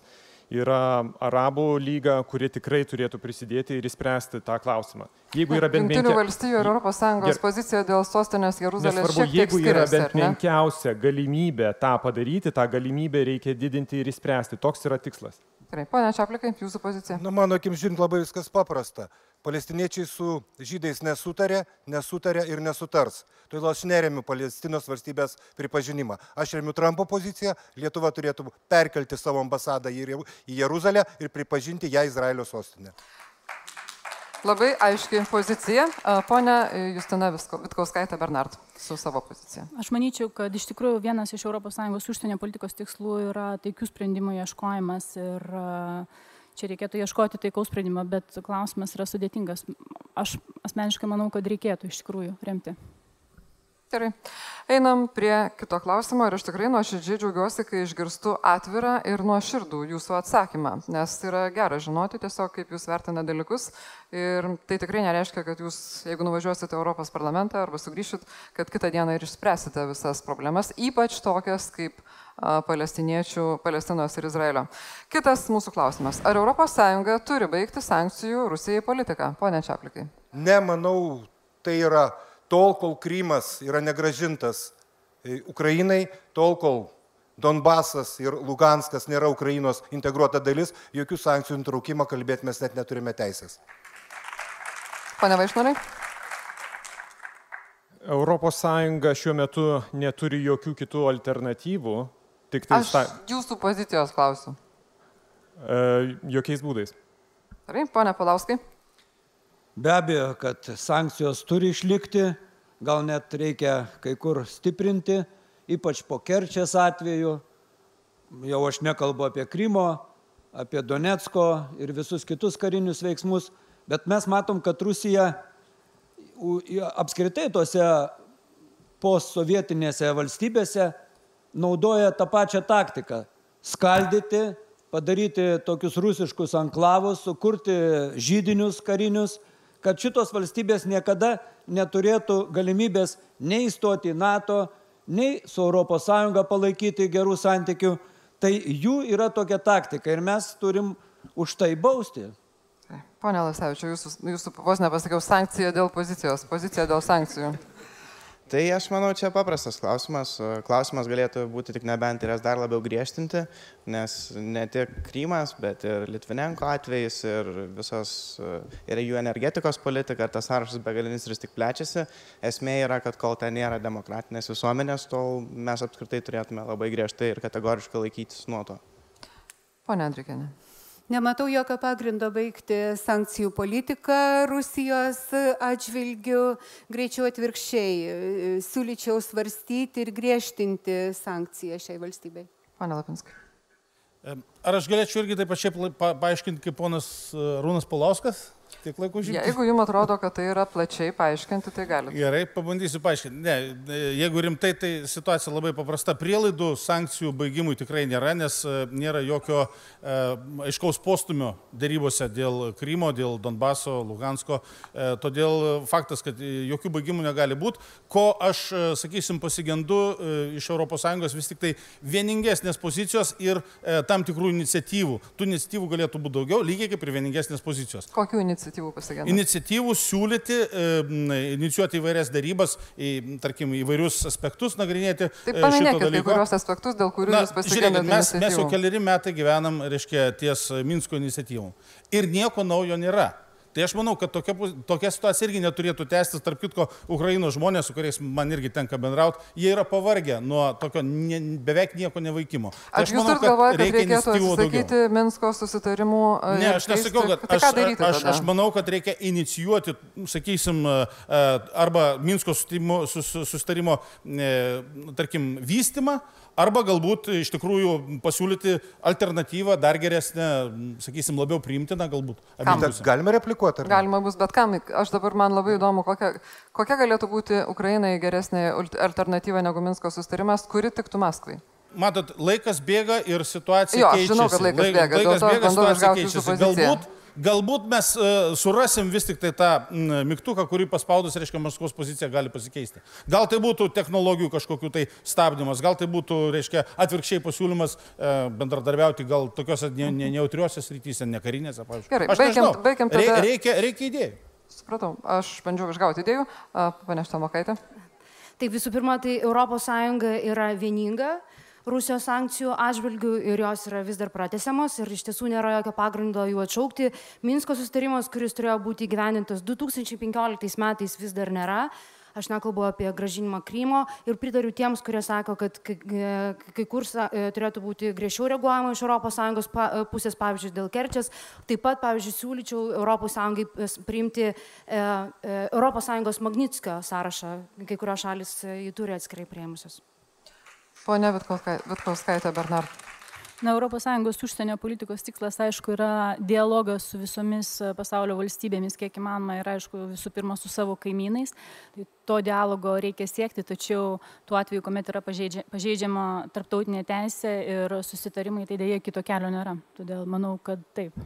yra Arabų lyga, kuri tikrai turėtų prisidėti ir įspręsti tą klausimą. Jeigu yra bent Junktinių menkia... valstijų ir ES ger... pozicija dėl sostinės Jeruzalės. Nesvarbu, jeigu yra bent menkiausia galimybė tą padaryti, tą galimybę reikia didinti ir įspręsti. Toks yra tikslas. Gerai, ponia Čiaplikai, jūsų pozicija. Na, mano akim žiūrint, labai viskas paprasta. Palestiniečiai su žydais nesutarė, nesutarė ir nesutars. Todėl aš neremiu Palestinos valstybės pripažinimą. Aš remiu Trumpo poziciją, Lietuva turėtų perkelti savo ambasadą į Jeruzalę ir pripažinti ją Izraelio sostinę. Labai aiški pozicija. Pone Justina Vitkauskaitė Bernard su savo pozicija. Aš manyčiau, kad iš tikrųjų vienas iš ES užsienio politikos tikslų yra taikių sprendimų ieškojimas ir čia reikėtų ieškoti taikaus sprendimo, bet klausimas yra sudėtingas. Aš asmeniškai manau, kad reikėtų iš tikrųjų remti. Gerai. Einam prie kito klausimo ir aš tikrai nuoširdžiai džiaugiuosi, kai išgirstu atvirą ir nuoširdų jūsų atsakymą, nes yra gera žinoti tiesiog, kaip jūs vertina dalykus ir tai tikrai nereiškia, kad jūs, jeigu nuvažiuosite Europos parlamentą arba sugrįšit, kad kitą dieną ir išspręsite visas problemas, ypač tokias kaip palestiniečių, Palestinos ir Izraelio. Kitas mūsų klausimas. Ar ES turi baigti sankcijų Rusijai politiką? Pone Čiaplikai. Ne, manau, tai yra tol, kol Krymas yra negražintas e, Ukrainai, tol, kol Donbasas ir Luganskas nėra Ukrainos integruota dalis, jokių sankcijų nutraukimą kalbėti mes net neturime teisės. Pane Vaišnorai. Europos Sąjunga šiuo metu neturi jokių kitų alternatyvų. Tik tai Aš sta... jūsų pozicijos klausiu. E, jokiais būdais. Gerai, ponia Palauskai. Be abejo, kad sankcijos turi išlikti, gal net reikia kai kur stiprinti, ypač po Kerčės atveju. Jau aš nekalbu apie Krymo, apie Donetsko ir visus kitus karinius veiksmus, bet mes matom, kad Rusija apskritai tose postsovietinėse valstybėse naudoja tą pačią taktiką - skaldyti, padaryti tokius rusiškus anklavus, sukurti žydinius karinius kad šitos valstybės niekada neturėtų galimybės nei įstoti į NATO, nei su ES palaikyti gerų santykių. Tai jų yra tokia taktika ir mes turim už tai bausti. Pone Lasevičiu, jūsų, jūsų vos nepasakiau sankcija dėl pozicijos, pozicija dėl sankcijų. Tai aš manau, čia paprastas klausimas. Klausimas galėtų būti tik nebent ir jas dar labiau griežtinti, nes ne tik Krymas, bet ir Litvinenko atvejais ir visos, ir jų energetikos politika, ir tas sąrašas begalinis vis tik plečiasi. Esmė yra, kad kol ten nėra demokratinės visuomenės, tol mes apskritai turėtume labai griežtai ir kategoriškai laikytis nuo to. Pone Andrikinė. Nematau jokio pagrindo baigti sankcijų politiką Rusijos atžvilgių. Greičiau atvirkščiai, siūlyčiau svarstyti ir griežtinti sankciją šiai valstybei. Pane Lapinskai. Ar aš galėčiau irgi taip pačiai paaiškinti kaip ponas Rūnas Palauskas? Tiek laiko žinoti. Jeigu jums atrodo, kad tai yra plačiai paaiškinti, tai galite. Gerai, pabandysiu paaiškinti. Ne, jeigu rimtai, tai situacija labai paprasta. Prielaidų sankcijų baigimui tikrai nėra, nes e, nėra jokio e, aiškaus postumio darybose dėl Krymo, dėl Donbaso, Lugansko. E, todėl faktas, kad jokių baigimų negali būti. Ko aš, e, sakysim, pasigendu e, iš ES vis tik tai vieningesnės pozicijos ir e, tam tikrų iniciatyvų. Tų iniciatyvų galėtų būti daugiau, lygiai kaip ir vieningesnės pozicijos. Kokių iniciatyvų? Iniciatyvų pasigenda? Iniciatyvų siūlyti, e, inicijuoti įvairias darybas, į, tarkim, įvairius aspektus nagrinėti. Taip, e, paminėkite kai kurios aspektus, dėl kurių Na, jūs pasigendate. Mes, mes jau keliari metai gyvenam, reiškia, ties Minsko iniciatyvom. Ir nieko naujo nėra. Tai aš manau, kad tokia, tokia situacija irgi neturėtų tęstis. Tarp kitko, Ukrainos žmonės, su kuriais man irgi tenka bendrauti, jie yra pavargę nuo tokio ne, beveik nieko nevaikimo. Tai aš manau, kad, galvoja, kad reikia atsisakyti daugiau. Minsko susitarimų. Ne, aš nesakau, kad tai aš, aš, aš, aš manau, kad reikia inicijuoti, sakysim, arba Minsko susitarimo, tarkim, vystimą, arba galbūt iš tikrųjų pasiūlyti alternatyvą dar geresnę, sakysim, labiau priimtiną galbūt. Galime replikuoti? ar? Galima bus bet kam. Aš dabar man labai įdomu, kokia, kokia galėtų būti Ukrainai geresnė alternatyva negu Minsko sustarimas, kuri tiktų Maskvai. Matot, laikas bėga ir situacija Jo, aš keičiasi. žinau, kad laikas Laik- bėga, Laikas bėga, situacija keičiasi. Galbūt, galbūt mes uh, surasim vis tik tai tą mygtuką, kurį paspaudus, reiškia, Maskvos pozicija gali pasikeisti. Gal tai būtų technologijų kažkokiu tai stabdymas, gal tai būtų, reiškia, atvirkščiai pasiūlymas uh, bendradarbiauti gal tokiuose ne- ne- nejautriuose srityse, ne karinėse, pavyzdžiui. Gerai, Aš baigiam- nežinau. baigiam tada- Reikia, reikia idėjų. Supratau, aš bandžiau išgauti idėjų. Panešta Mokaitė. Tai visų pirma, tai ES yra vieninga Rusijos sankcijų atžvilgių ir jos yra vis dar pratesiamos ir iš tiesų nėra jokio pagrindo jų atšaukti. Minsko sustarimas, kuris turėjo būti įgyvendintas 2015 metais, vis dar nėra. Aš nekalbu apie gražinimą Krymo ir pritariu tiems, kurie sako, kad kai, kur turėtų būti griežčiau reaguojama iš ES pusės, pavyzdžiui, dėl Kerčės. Taip pat, pavyzdžiui, siūlyčiau ES priimti e, e, ES Magnitskio sąrašą, kai kurios šalis e, jį turi atskirai prieimusios. Pone Vitkauskaitė Bernard. Na, ES užsienio politikos tikslas, aišku, yra dialogas su visomis e, pasaulio valstybėmis, kiek įmanoma, ir, aišku, visų pirma, su savo kaimynais. Tai to dialogo reikia siekti, tačiau tuo atveju, kuomet yra pažeidžia, pažeidžiama tarptautinė teisė ir susitarimai, tai dėja kito kelio nėra. Todėl manau, kad taip.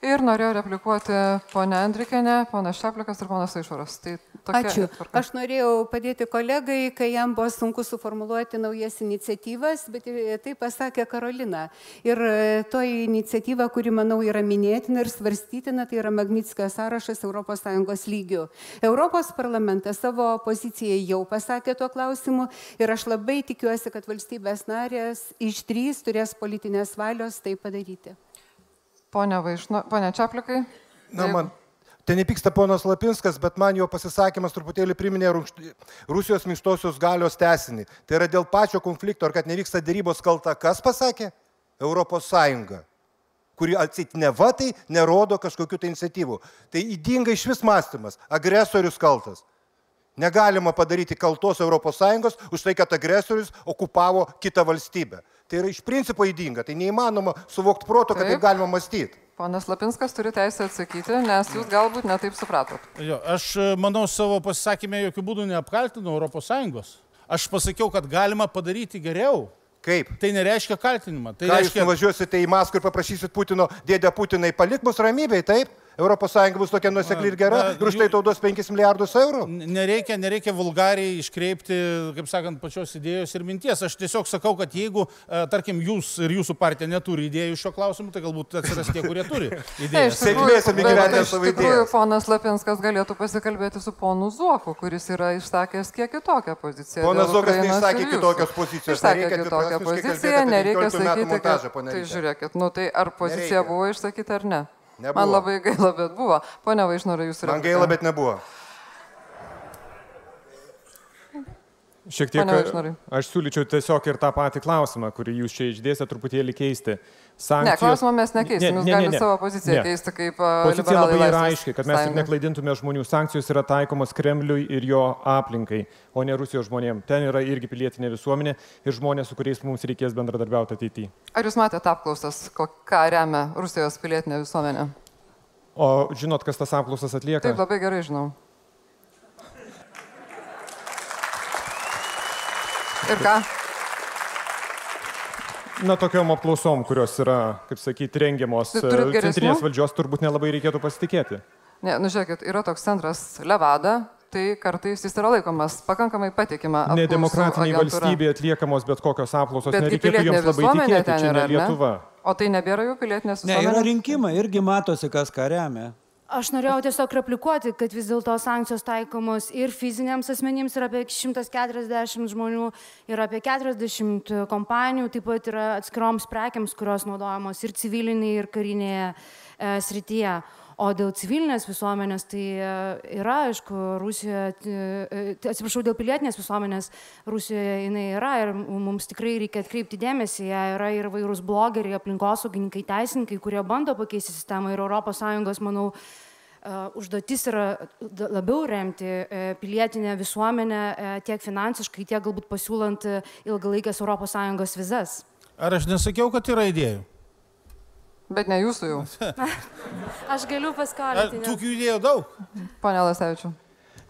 Ir norėjau replikuoti ponę Andrikinę, ponas Šeplikas ir ponas Aišoras. Tai tokia Ačiū. tvarka. Aš norėjau padėti kolegai, kai jam buvo sunku suformuluoti naujas iniciatyvas, bet tai pasakė Karolina. Ir e, toji iniciatyva, kuri, manau, yra minėtina ir svarstytina, tai yra Magnitskio sąrašas ES lygių. Europos parlamentas savo poziciją jau pasakė tuo klausimu ir aš labai tikiuosi, kad valstybės narės išdrys turės politinės valios tai padaryti. Pone Vaišno, pone Čiaplikai. Na, man. Ten nepyksta ponas Lapinskas, bet man jo pasisakymas truputėlį priminė Rusijos minkštosios galios tesinį. Tai yra dėl pačio konflikto, ar kad nevyksta dėrybos kalta. Kas pasakė? Europos Sąjunga kuri atsit ne va tai nerodo kažkokių tai iniciatyvų. Tai įdinga iš vis mąstymas. Agresorius kaltas. Negalima padaryti kaltos ES už tai, kad agresorius okupavo kitą valstybę. Tai yra iš principo įdinga. Tai neįmanoma suvokti proto, kad taip Taip. galima mąstyti. Ponas Lapinskas turi teisę atsakyti, nes jūs galbūt netaip supratot. Jo, aš e, manau savo pasisakymę jokių būdų neapkaltinu ES. Aš pasakiau, kad galima padaryti geriau. Kaip? Tai nereiškia kaltinimą. Tai Ką jūs reiškia, nuvažiuosite į Maskvą ir paprašysit Putino, dėdė Putinai, palik mus ramybėj, taip? ES bus tokia nusekli ir gera ir už tai tau duos 5 milijardus eurų? nereikia, nereikia vulgariai iškreipti, kaip sakant, pačios idėjos ir minties. Aš tiesiog sakau, kad jeigu, e, tarkim, jūs ir jūsų partija neturi idėjų šio klausimu, tai galbūt atsiras tie, kurie turi Ne, idėjas. iš tikrųjų, bet iš tikrųjų ponas Lapinskas galėtų pasikalbėti su ponu Zuoku, kuris yra išsakęs kiek kitokią poziciją. Ponas Zuokas neišsakė kitokios pozicijos. Išsakė Nereikia kitokią poziciją, nereikia 15 metų sakyti, montažą, kad... Tai žiūrėkit, nu tai ar pozicija buvo išsakyta ar ne? Nebuvo. Man labai gaila, bet buvo. Pone Vaišnorai, jūs Man gaila, bet nebuvo. Šiek tiek. Aš siūlyčiau tiesiog ir tą patį klausimą, kurį jūs čia išdėstė, truputėlį keisti. Ne, klausimą mes nekeisim, jūs galite savo poziciją Ne. keisti kaip a, Pozicija labai yra aiški, kad mes tik sąjunga. neklaidintume žmonių. Sankcijos yra taikomos Kremliui ir jo aplinkai, o ne Rusijos žmonėms. Ten yra irgi pilietinė visuomenė ir žmonės, su kuriais mums reikės bendradarbiauti ateityje. Ar jūs matėte apklausas, ką remia Rusijos pilietinė visuomenė? O žinot, kas tas apklausas atlieka? Taip, labai gerai žinau. Ir ką? Na, tokiom apklausom, kurios yra, kaip sakyti, rengiamos e, centrinės valdžios, turbūt nelabai reikėtų pasitikėti. Ne, nu žiūrėkit, yra toks centras Levada, tai kartais jis yra laikomas pakankamai patikima. Nedemokratiniai valstybėje atliekamos bet kokios apklausos, Bet nereikėtų joms labai tikėti, čia yra, ne ar ne? Lietuva. O tai nebėra jų pilietinės Ne, yra visuomenės? rinkimai, irgi matosi, kas ką remia. Aš norėjau tiesiog replikuoti, kad vis dėlto sankcijos taikomos ir fiziniams asmenims yra apie 140 žmonių, yra apie 40 kompanijų, taip pat yra atskiroms prekiams, kurios naudojamos ir civilinėje, ir karinėje e, srityje. O dėl civilinės visuomenės, tai e, yra, aišku, Rusijoje, e, e, atsiprašau, dėl pilietinės visuomenės Rusijoje jinai yra ir mums tikrai reikia atkreipti dėmesį, jie yra ir vairūs blogeriai, aplinkosaugininkai, teisininkai, kurie bando pakeisti sistemą ir ES, manau, užduotis yra labiau remti pilietinę visuomenę tiek finansiškai, tiek galbūt pasiūlant ilgalaikės ES vizas. Ar aš nesakiau, kad yra idėjų? Bet ne jūsų jau. Aš galiu paskolinti. Tokių idėjų daug. Pone Lasevičiu.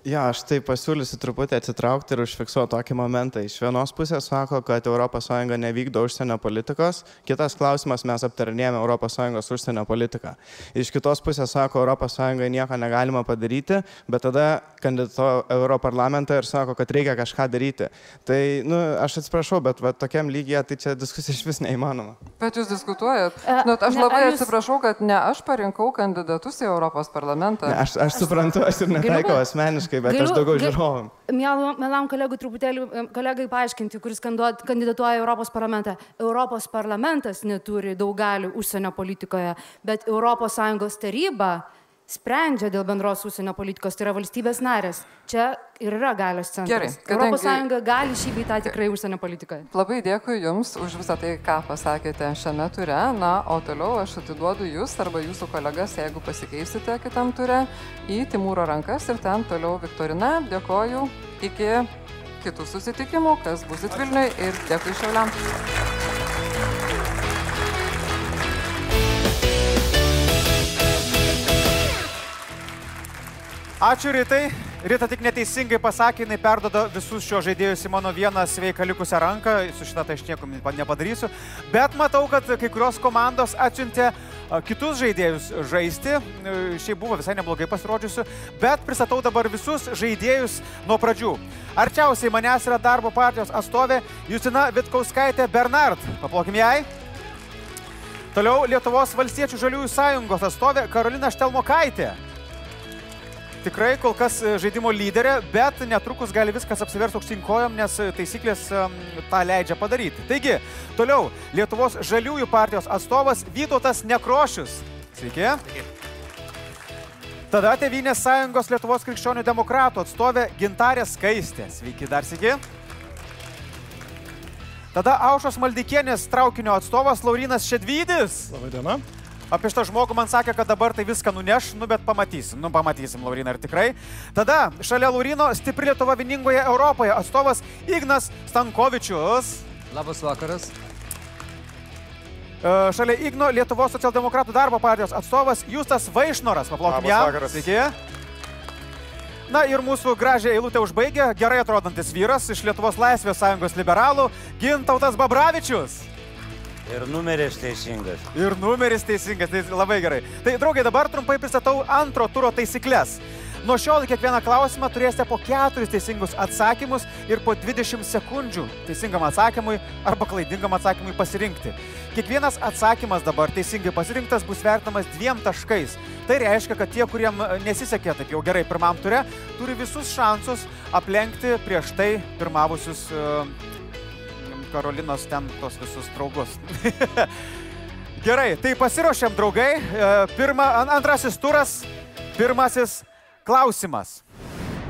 Jo, aš tai pasiūlysiu truputį atsitraukti ir užfiksuoti tokį momentą. Iš vienos pusės sako, kad ES nevykdo užsienio politikos, kitas klausimas mes aptarinėjame ES užsienio politiką. Iš kitos pusės sako, ES nieko negalima padaryti, bet tada kandidato Europarlamentą ir sako, kad reikia kažką daryti. Tai, nu, aš atsiprašau, bet va, tokiam lygiai tai čia diskusija iš vis neįmanoma. Bet jūs diskutuojat. E, Nu, aš ne, labai jūs- atsiprašau, kad ne aš parinkau kandidatus į Europos parlamentą. Ne, aš, aš suprantu, aš ir netaikau asmeniškai, bet aš Galiu- daugiau ga- žiūrovam. Mielam kolegui truputėlį, kolegai paaiškinti, kuris kandidatuoja Europos parlamentą. Europos parlamentas neturi daug galių užsienio politikoje, bet ES taryba sprendžia dėl bendros užsienio politikos, tai yra valstybės narės. Čia ir yra galios centras. Gerai, kadangi- ES gali šį beitą tikrai užsienio politikoje. Labai dėkui Jums už visą tai, ką pasakėte šiame ture. Na, o toliau aš atiduodu Jūs arba Jūsų kolegas, jeigu pasikeisite kitam ture, į Timūro rankas ir ten toliau Viktorina. Dėkoju. Iki kitų susitikimų, kas bus Vilniui ir dėkui Šiauliam. Ačiū Rytai. Rita tik neteisingai pasakė, jinai perdoda visus šio žaidėjus į mano vieną sveiką likusią ranką. Su šitą tai aš nieko nepadarysiu. Bet matau, kad kai kurios komandos atsiuntė kitus žaidėjus žaisti. E, Šiaip buvo visai neblogai pasirodžiusių. Bet pristatau dabar visus žaidėjus nuo pradžių. Arčiausiai manęs yra darbo partijos atstovė Justina Vitkauskaitė Bernard. Paplokim jai. Toliau Lietuvos valstiečių žaliųjų sąjungos atstovė Karolina Štelmokaitė tikrai kol kas e, žaidimo lyderė, bet netrukus gali viskas apsiversti aukštyn kojom, nes e, taisyklės tą leidžia padaryti. Taigi, toliau Lietuvos žaliųjų partijos atstovas Vytautas Nekrošius. Sveiki. Tada Tevinės sąjungos Lietuvos krikščionių demokratų atstovė Gintarė Skaistė. Sveiki dar sėki. Tada Aušos Maldikienės traukinio atstovas Laurinas Šedvydis. Labadiena. Apie šitą žmogų man sakė, kad dabar tai viską nuneš, nu bet pamatysim, nu pamatysim, Laurina, ar tikrai. Tada šalia Laurino stipri Lietuva vieningoje Europoje atstovas Ignas Stankovičius. Labas vakaras. E, Šalia Igno Lietuvos socialdemokratų darbo partijos atstovas Justas Vaišnoras. Ją. vakaras. Sveiki. Na ir mūsų gražią eilutę užbaigia gerai atrodantis vyras iš Lietuvos Laisvės sąjungos liberalų Gintautas Babravičius. Ir numeris teisingas. Ir numeris teisingas, tai labai gerai. Tai draugai, dabar trumpai pristatau antro turo taisyklės. Nuo šiol kiekvieną klausimą turėsite po keturis teisingus atsakymus ir po 20 sekundžių teisingam atsakymui arba klaidingam atsakymui pasirinkti. Kiekvienas atsakymas dabar teisingai pasirinktas bus vertinamas dviem taškais. Tai reiškia, kad tie, kuriem e, nesisekė taip jau gerai pirmam ture, turi visus šansus aplenkti prieš tai pirmavusius uh, Karolinos ten tos visus draugus. Gerai, tai pasiruošėm, draugai. E, Pirma, an- antrasis turas, pirmasis klausimas.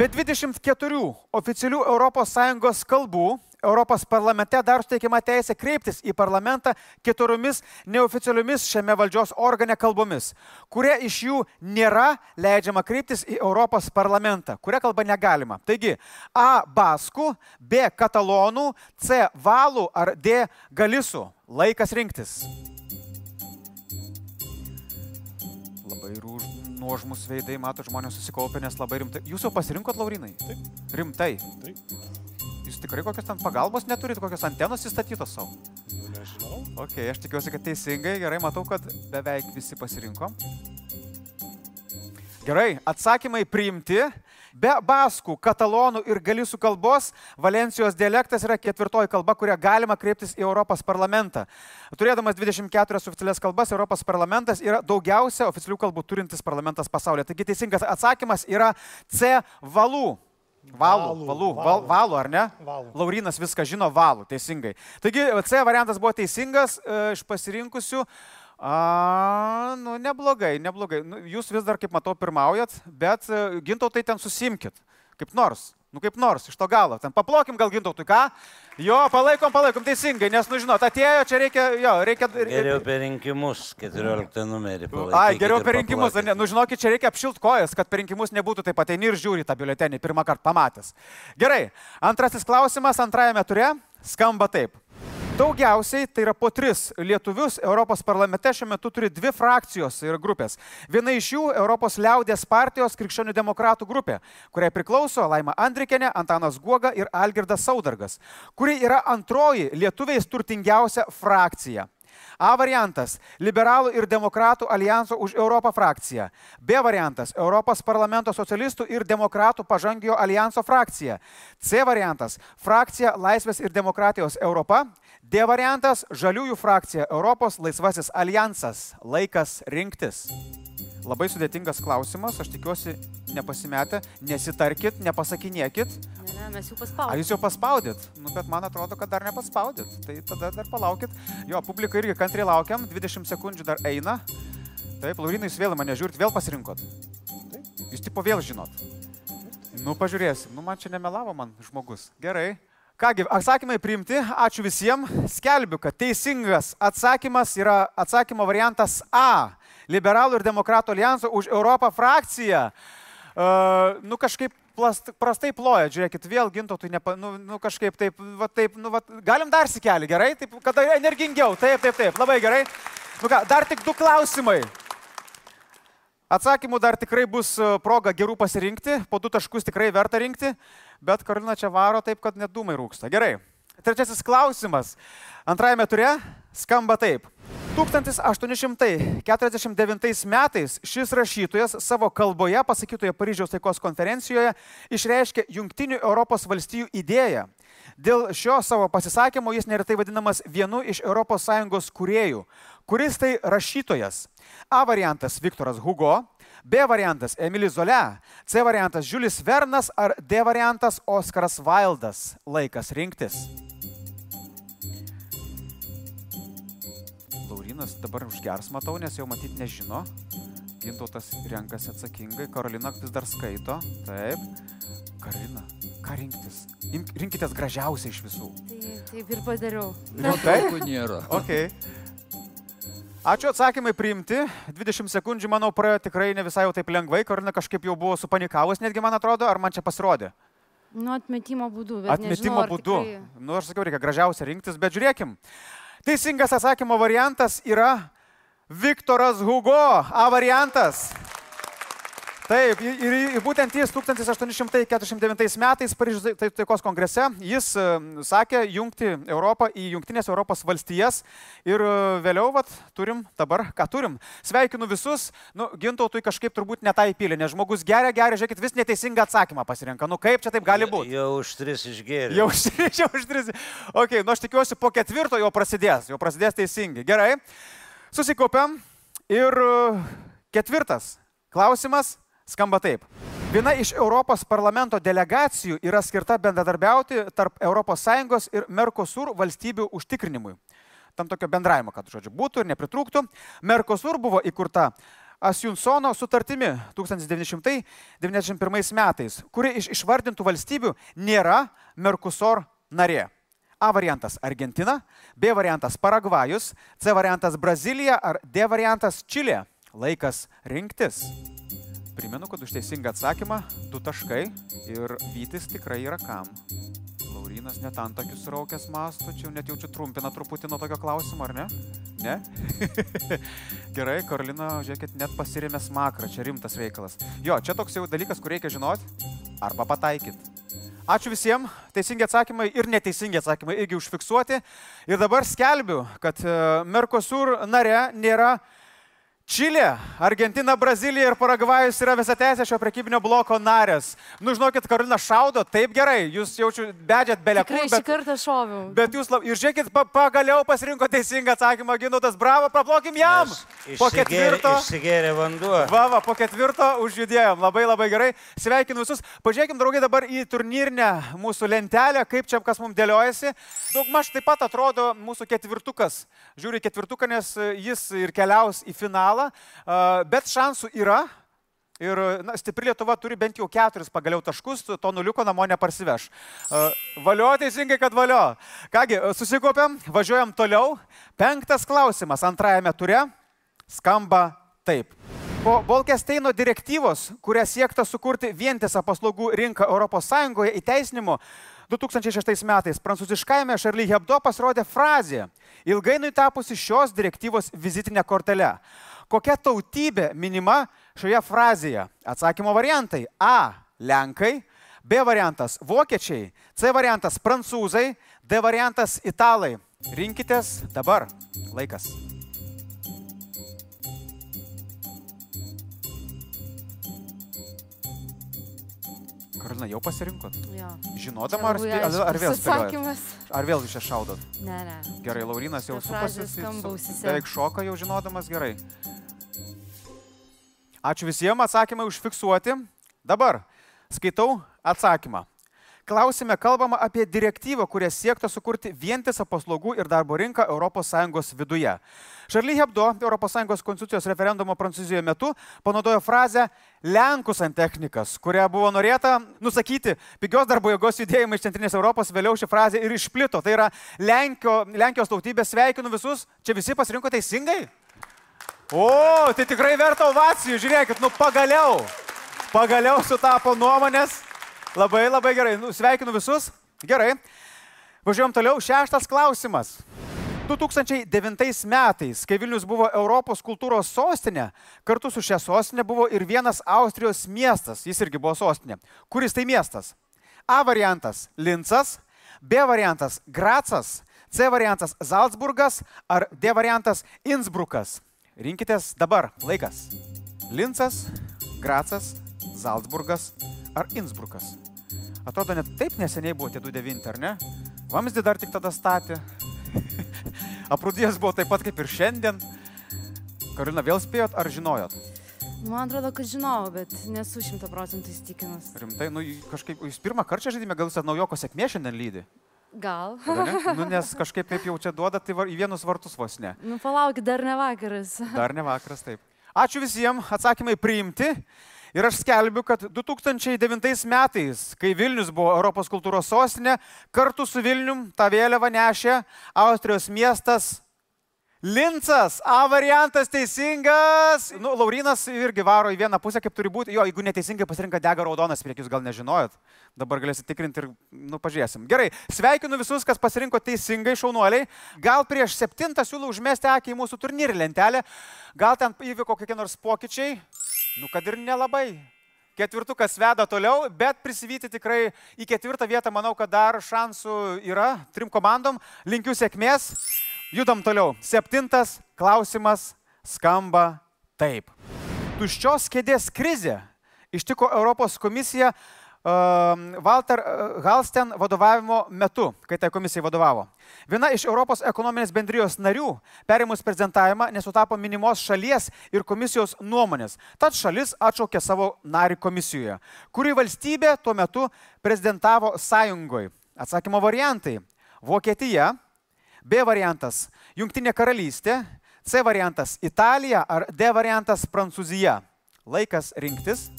Be 24 oficialių ES kalbų Europos parlamente dar suteikiama teisė kreiptis į parlamentą keturiomis neoficialiomis šiame valdžios organe kalbomis, kuria iš jų nėra leidžiama kreiptis į Europos parlamentą, kuria kalba negalima. Taigi, A. Baskų, B. Katalonų, C. Valų ar D. Galisų. Laikas rinktis. Labai rūž, nuožmus veidai, mato žmonės susikaupę, nes labai rimtai. Jūs jau pasirinkot, Laurinai? Taip. Rimtai? Taip. Jūs tikrai kokios ten pagalbos neturit, kokios antenos įstatytos savo? Nežinau. Ok, aš tikiuosi, kad teisingai. Gerai, matau, kad beveik visi pasirinko. Gerai, atsakymai priimti. Be baskų, katalonų ir galisų kalbos, Valencijos dialektas yra ketvirtoji kalba, kurią galima kreiptis į Europos parlamentą. Turėdamas 24 oficialias kalbas, Europos parlamentas yra daugiausia oficialių kalbų turintis parlamentas pasaulyje. Taigi teisingas atsakymas yra C. Valų. Valų, valų, val, valų, ar ne? Valų. Laurinas viską žino, valų, teisingai. Taigi C variantas buvo teisingas e, iš pasirinkusių. A, nu, neblogai, neblogai. Nu, jūs vis dar, kaip matau, pirmaujat, bet e, gintautai ten susimkit. Kaip nors. Nu, kaip nors, iš to galo. Ten paplokim gal gintautui, ką? Jo, palaikom, palaikom teisingai, nes, nu, žinot, atėjo, čia reikia, jo, reikia... Geriau per rinkimus, 14 numerį. Ai, geriau per rinkimus, ne, nu žinokit, čia reikia apšilt kojas, kad per rinkimus nebūtų taip ateini ir žiūri tą biuletenį pirmą kartą pamatęs. Gerai, antrasis klausimas antrajame ture skamba taip. Daugiausiai, tai yra po tris lietuvius Europos parlamente šiuo metu turi dvi frakcijos ir grupės. Viena iš jų Europos liaudės partijos krikščionių demokratų grupė, kuriai priklauso Laima Andrikenė, Antanas Guoga ir Algirdas Saudargas, kuri yra antroji lietuviais turtingiausia frakcija. A variantas - Liberalų ir Demokratų alijanso už Europą frakcija. B variantas - Europos parlamento socialistų ir Demokratų pažangio alijanso frakcija. C variantas - frakcija Laisvės ir demokratijos Europa. D variantas - Žaliųjų frakcija Europos laisvasis alijansas. Laikas rinktis. Labai sudėtingas klausimas, aš tikiuosi nepasimetę, nesitarkit, nepasakinėkit. Ne, ne, mes jau A, paspaudėme. jūs jau paspaudėt, nu, bet man atrodo, kad dar nepaspaudėt. Tai tada dar palaukit. Jo, publika irgi kantriai laukiam, 20 sekundžių dar eina. Taip, Laurinai, jūs vėl mane žiūrit, vėl pasirinkot. Jūs tipo vėl žinot. Nu, pažiūrėsim. Nu, man čia nemelavo man žmogus. Gerai. Kągi, atsakymai priimti. Ačiū visiems. Skelbiu, kad teisingas atsakymas yra atsakymo variantas A. Liberalų ir Demokratų alijanso už Europą frakcija. Uh, nu kažkaip plast, prastai ploja, žiūrėkit, vėl gintautui, nepa, nu, nu kažkaip taip, va, taip, nu, va, galim dar sikelį, gerai, taip, kada energingiau, taip, taip, taip, labai gerai. Nu ką, dar tik du klausimai. Atsakymų dar tikrai bus e, proga gerų pasirinkti, po du taškus tikrai verta rinkti, bet Karolina čia varo taip, kad net dūmai rūksta. Gerai. Trečiasis klausimas. Antrajame ture skamba taip. 1849 metais šis rašytojas savo kalboje pasakytoje Paryžiaus taikos konferencijoje išreiškė Junktinių Europos valstijų idėją. Dėl šio savo pasisakymo jis neretai vadinamas vienu iš ES kuriejų. Kuris tai rašytojas? A variantas Viktoras Hugo, B variantas Emilis Zolia, C variantas Julius Vernas ar D variantas Oskaras Wildas. Laikas rinktis. Laurinas dabar užgers matau, nes jau matyt nežino. Gintautas renkasi atsakingai, Karolina vis dar skaito. Taip. Karolina, ką rinktis? Imk- Rinkitės gražiausią iš visų. Tai, taip ir padariau. Taip? nėra. Okay. Ačiū atsakymai priimti. 20 sekundžių, manau, praėjo tikrai ne visai jau taip lengvai. Karolina kažkaip jau buvo supanikavus, netgi man atrodo, ar man čia pasirodė. Nu, atmetimo būdu. bet Atmetimo nežinau, būdu. tikrai- Nu, aš sakiau, reikia gražiausią rinktis, bet žiūrėkim. Teisingas atsakymo variantas yra Viktoras Hugo. A variantas. Taip, ir, būtent jis 1849 metais Paryžiaus tai- taikos kongrese jis sakė jungti Europą į Junktinės Europos valstijas ir e, vėliau vat, turim dabar, ką turim. Sveikinu visus, nu, gintautui kažkaip turbūt netai pylė, nes žmogus geria, geria, žiūrėkit, vis neteisingą atsakymą pasirenka. Nu kaip čia taip gali būti? Jau už tris išgėrė. Jau už tris, jau už tris. Ok, nu aš tikiuosi po ketvirto jau prasidės, jau prasidės teisingai. Gerai, susikaupiam ir ketvirtas klausimas skamba taip. Viena iš Europos parlamento delegacijų yra skirta bendradarbiauti tarp ES ir Mercosur valstybių užtikrinimui. Tam tokio bendravimo, kad žodžiu būtų ir nepritrūktų. Mercosur buvo įkurta Asjunsono sutartimi 1991 metais, kuri iš išvardintų valstybių nėra Mercosur narė. A variantas Argentina, B variantas Paragvajus, C variantas Brazilija ar D variantas Čilė. Laikas rinktis. Primenu, kad už teisingą atsakymą du taškai ir Vytis tikrai yra kam. Laurinas net antakius raukęs mastų, čia jau net jaučiu trumpina truputį nuo tokio klausimo, ar ne? Ne? Gerai, Karolina, žiūrėkit, net pasirėmė smakrą, čia rimtas reikalas. Jo, čia toks jau dalykas, kur reikia žinoti arba pataikyti. Ačiū visiems, teisingi atsakymai ir neteisingi atsakymai irgi užfiksuoti. Ir dabar skelbiu, kad e, Mercosur nare nėra Čilė, Argentina, Brazilija ir Paragvajus yra visą teisę šio prekybinio bloko narės. Nu, žinokit, Karolina šaudo taip gerai, jūs jaučiu, bedžiat belekų, Tikrai šį bet, kartą šoviau. bet jūs, lab... ir žiūrėkit, pa, pagaliau pasirinko teisingą atsakymą, Ginutas, bravo, paplokim jam. Po Išsigėrė, ketvirto. išsigėrė vanduo. Va, va, po ketvirto užjudėjom. Labai labai gerai. Sveikinu visus. Pažiūrėkime, draugai, dabar į turnyrinę mūsų lentelę, kaip čia kas mums dėliojasi. Daugmaž taip pat atrodo mūsų ketvirtukas. Žiūri ketvirtuką, nes jis ir keliaus į finalą. A, Bet šansų yra. Ir na, stipri Lietuva turi bent jau keturis pagaliau taškus, to nuliuko namo neparsiveš. Valio teisingai, kad valio. Kągi, susikopėm, važiuojam toliau. Penktas klausimas antrajame ture skamba taip. Po Bolkesteino direktyvos, kuria siekta sukurti vientisą paslaugų rinką ES įteisinimo, 2006 metais prancūziškajame Charlie Hebdo pasirodė frazė, ilgainiui tapusi šios direktyvos vizitinė kortelė. Kokia tautybė minima šioje frazėje? Atsakymo variantai - A. Lenkai, B variantas - vokiečiai, C variantas - prancūzai, D variantas - italai. Rinkitės dabar. Laikas. Karolina, jau pasirinkot? Jo. Žinodama, ar, ar, ar vėl spėliojat? Ar vėl jūs čia šaudot? Ne, ne. Gerai, Laurinas jau supasi. Beveik šoka jau žinodamas gerai. Ačiū visiems, atsakymai užfiksuoti. Dabar skaitau atsakymą. Klausime kalbama apie direktyvą, kuria siekta sukurti vientisą paslaugų ir darbo rinką ES viduje. Charlie Hebdo ES konstitucijos referendumo Prancūzijoje metu panaudojo frazę Lenkų santechnikas, kuria buvo norėta nusakyti pigios darbo jėgos judėjimą iš Centrinės Europos, vėliau ši frazė ir išplito. Tai yra Lenkio, Lenkijos tautybė, sveikinu visus, čia visi pasirinko teisingai? O, tai tikrai verta ovacijų, žiūrėkit, nu pagaliau, pagaliau sutapo nuomonės. Labai, labai gerai, nu, sveikinu visus. Gerai. Važiuojam toliau. Šeštas klausimas. 2009 metais, kai Vilnius buvo Europos kultūros sostinė, kartu su šia sostinė buvo ir vienas Austrijos miestas, jis irgi buvo sostinė. Kuris tai miestas? A variantas - Lincas, B variantas - Gracas, C variantas - Salzburgas ar D variantas - Innsbrukas. Rinkitės dabar, laikas. Lincas, Gracas, Salzburgas ar Innsbrukas. Atrodo, net taip neseniai buvo tie 29, ar ne? Vamzdį dar tik tada statė. Aprūdijas buvo taip pat kaip ir šiandien. Karolina, vėl spėjot ar žinojot? Man atrodo, kad žinau, bet nesu šimta procentų įstikinus. Rimtai, nu kažkaip, jūs pirmą kartą žaidime, gal jūs naujoko sėkmė šiandien lydi? Gal. Nu, nes kažkaip kaip jau čia duoda, tai var, į vienus vartus vos ne. Nu, palaukit, dar ne vakaras. Dar ne vakaras, taip. Ačiū visiems, atsakymai priimti. Ir aš skelbiu, kad 2009 metais, kai Vilnius buvo Europos kultūros sostinė, kartu su Vilnium tą vėliavą nešė Austrijos miestas Lincas. A variantas teisingas. Nu, Laurinas irgi varo į vieną pusę, kaip turi būti. Jo, jeigu neteisingai pasirinka dega raudonas, priek jūs gal nežinojot. Dabar galėsite tikrinti ir, nu, pažiūrėsim. Gerai, sveikinu visus, kas pasirinko teisingai, šaunuoliai. Gal prieš septintą siūlau užmesti akį į mūsų turnyrį lentelę. Gal ten įvyko kokie nors pokyčiai. Nu, kad ir nelabai. Ketvirtukas veda toliau, bet prisivyti tikrai į ketvirtą vietą manau, kad dar šansų yra trim komandom. Linkiu sėkmės. Judam toliau. Septintas klausimas skamba taip. Tuščios kėdės krizė ištiko Europos komisiją uh, Walter uh, Halsten vadovavimo metu, kai tai komisijai vadovavo. Viena iš Europos ekonominės bendrijos narių, perimus prezentavimą, nesutapo minimos šalies ir komisijos nuomonės. Tad šalis atšaukė savo narį komisijoje. Kuri valstybė tuo metu prezidentavo sąjungoje? Atsakymo variantai. Vokietija, B variantas - Junktinė karalystė, C variantas - Italija ar D variantas - Prancūzija. Laikas rinktis.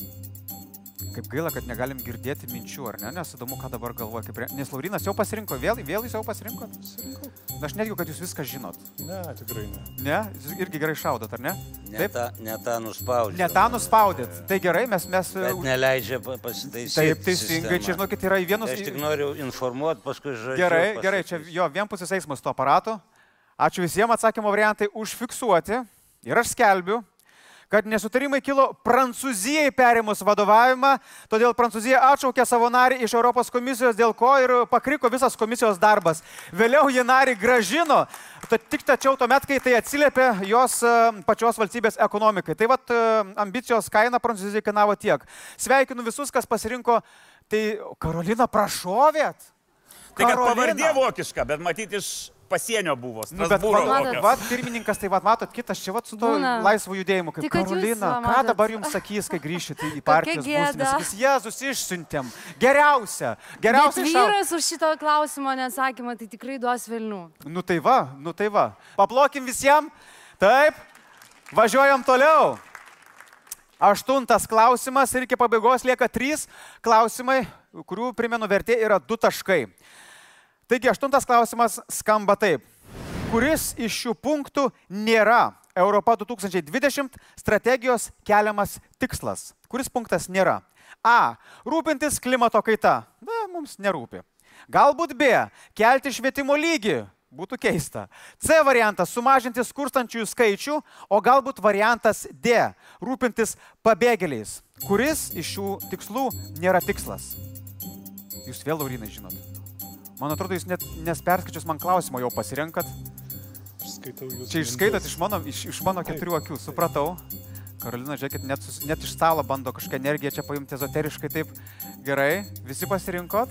Kaip gaila, kad negalim girdėti minčių, ar ne? Nes įdomu, ką dabar galvoja. Kaip... re- Nes Laurinas jau pasirinko, vėl, vėl jūs jau pasirinkot? Pasirinkau. Na, aš netikiu, kad jūs viską žinot. Ne, tikrai ne. Ne? Jūs irgi gerai šaudot, ar ne? Ne tą, ne tą nuspaudžiau. Ne tą nuspaudėt. Tai gerai, mes... mes Bet neleidžia pa- pasitaisyti. Taip, teisingai, čia žinokit, yra į vienus... Aš tik noriu informuoti, paskui žodžiu. Gerai, gerai, čia jo vienpusis eismas to aparato. Ačiū visiems, atsakymo variantai užfiksuoti. Ir aš skelbiu, kad nesutarimai kilo Prancūzijai perimus vadovavimą, todėl Prancūzija atšaukė savo narį iš Europos komisijos, dėl ko ir pakriko visas komisijos darbas. Vėliau jį narį gražino, tik tačiau tuomet, kai tai atsiliepė jos e, pačios valstybės ekonomikai. Tai vad ambicijos kaina Prancūzijai kainavo tiek. Sveikinu visus, kas pasirinko. Tai Karolina, prašovėt. Tai kad Karolina. pavardė vokiška, bet matyti iš pasienio buvo. Nu, bet Strasbūro va, kokio. va, pirmininkas, tai va, matot, kitas čia va su to Būna. laisvu judėjimu, kaip Karolina. Ką dabar jums sakys, kai grįšite į partijos būstinę? Sakys, Jėzus išsiuntėm. Geriausia. Geriausia šau- vyras už šito klausimo neatsakymą, tai tikrai duos Vilnių. Nu tai va, nu tai va. Paplokim visiems. Taip. Važiuojam toliau. Aštuntas klausimas ir iki pabaigos lieka trys klausimai, kurių primenu vertė yra du taškai. Taigi aštuntas klausimas skamba taip. Kuris iš šių punktų nėra Europa 2020 strategijos keliamas tikslas? Kuris punktas nėra? A. Rūpintis klimato kaita. Na, mums nerūpi. Galbūt B. Kelti švietimo lygį. Būtų keista. C variantas - sumažinti skurstančiųjų skaičių, o galbūt variantas D - rūpintis pabėgėliais. Kuris iš šių tikslų nėra tikslas? Jūs vėl, Laurinai, žinot. Man atrodo, jūs net nesperskaičius man klausimo jau pasirenkat. Skaitau jūsų. Čia išskaitot iš mano, iš, iš mano keturių akių, supratau. Karolina, žiūrėkit, net, sus, net iš stalo bando kažkokią energiją čia paimti ezoteriškai taip. Gerai, visi pasirinkot?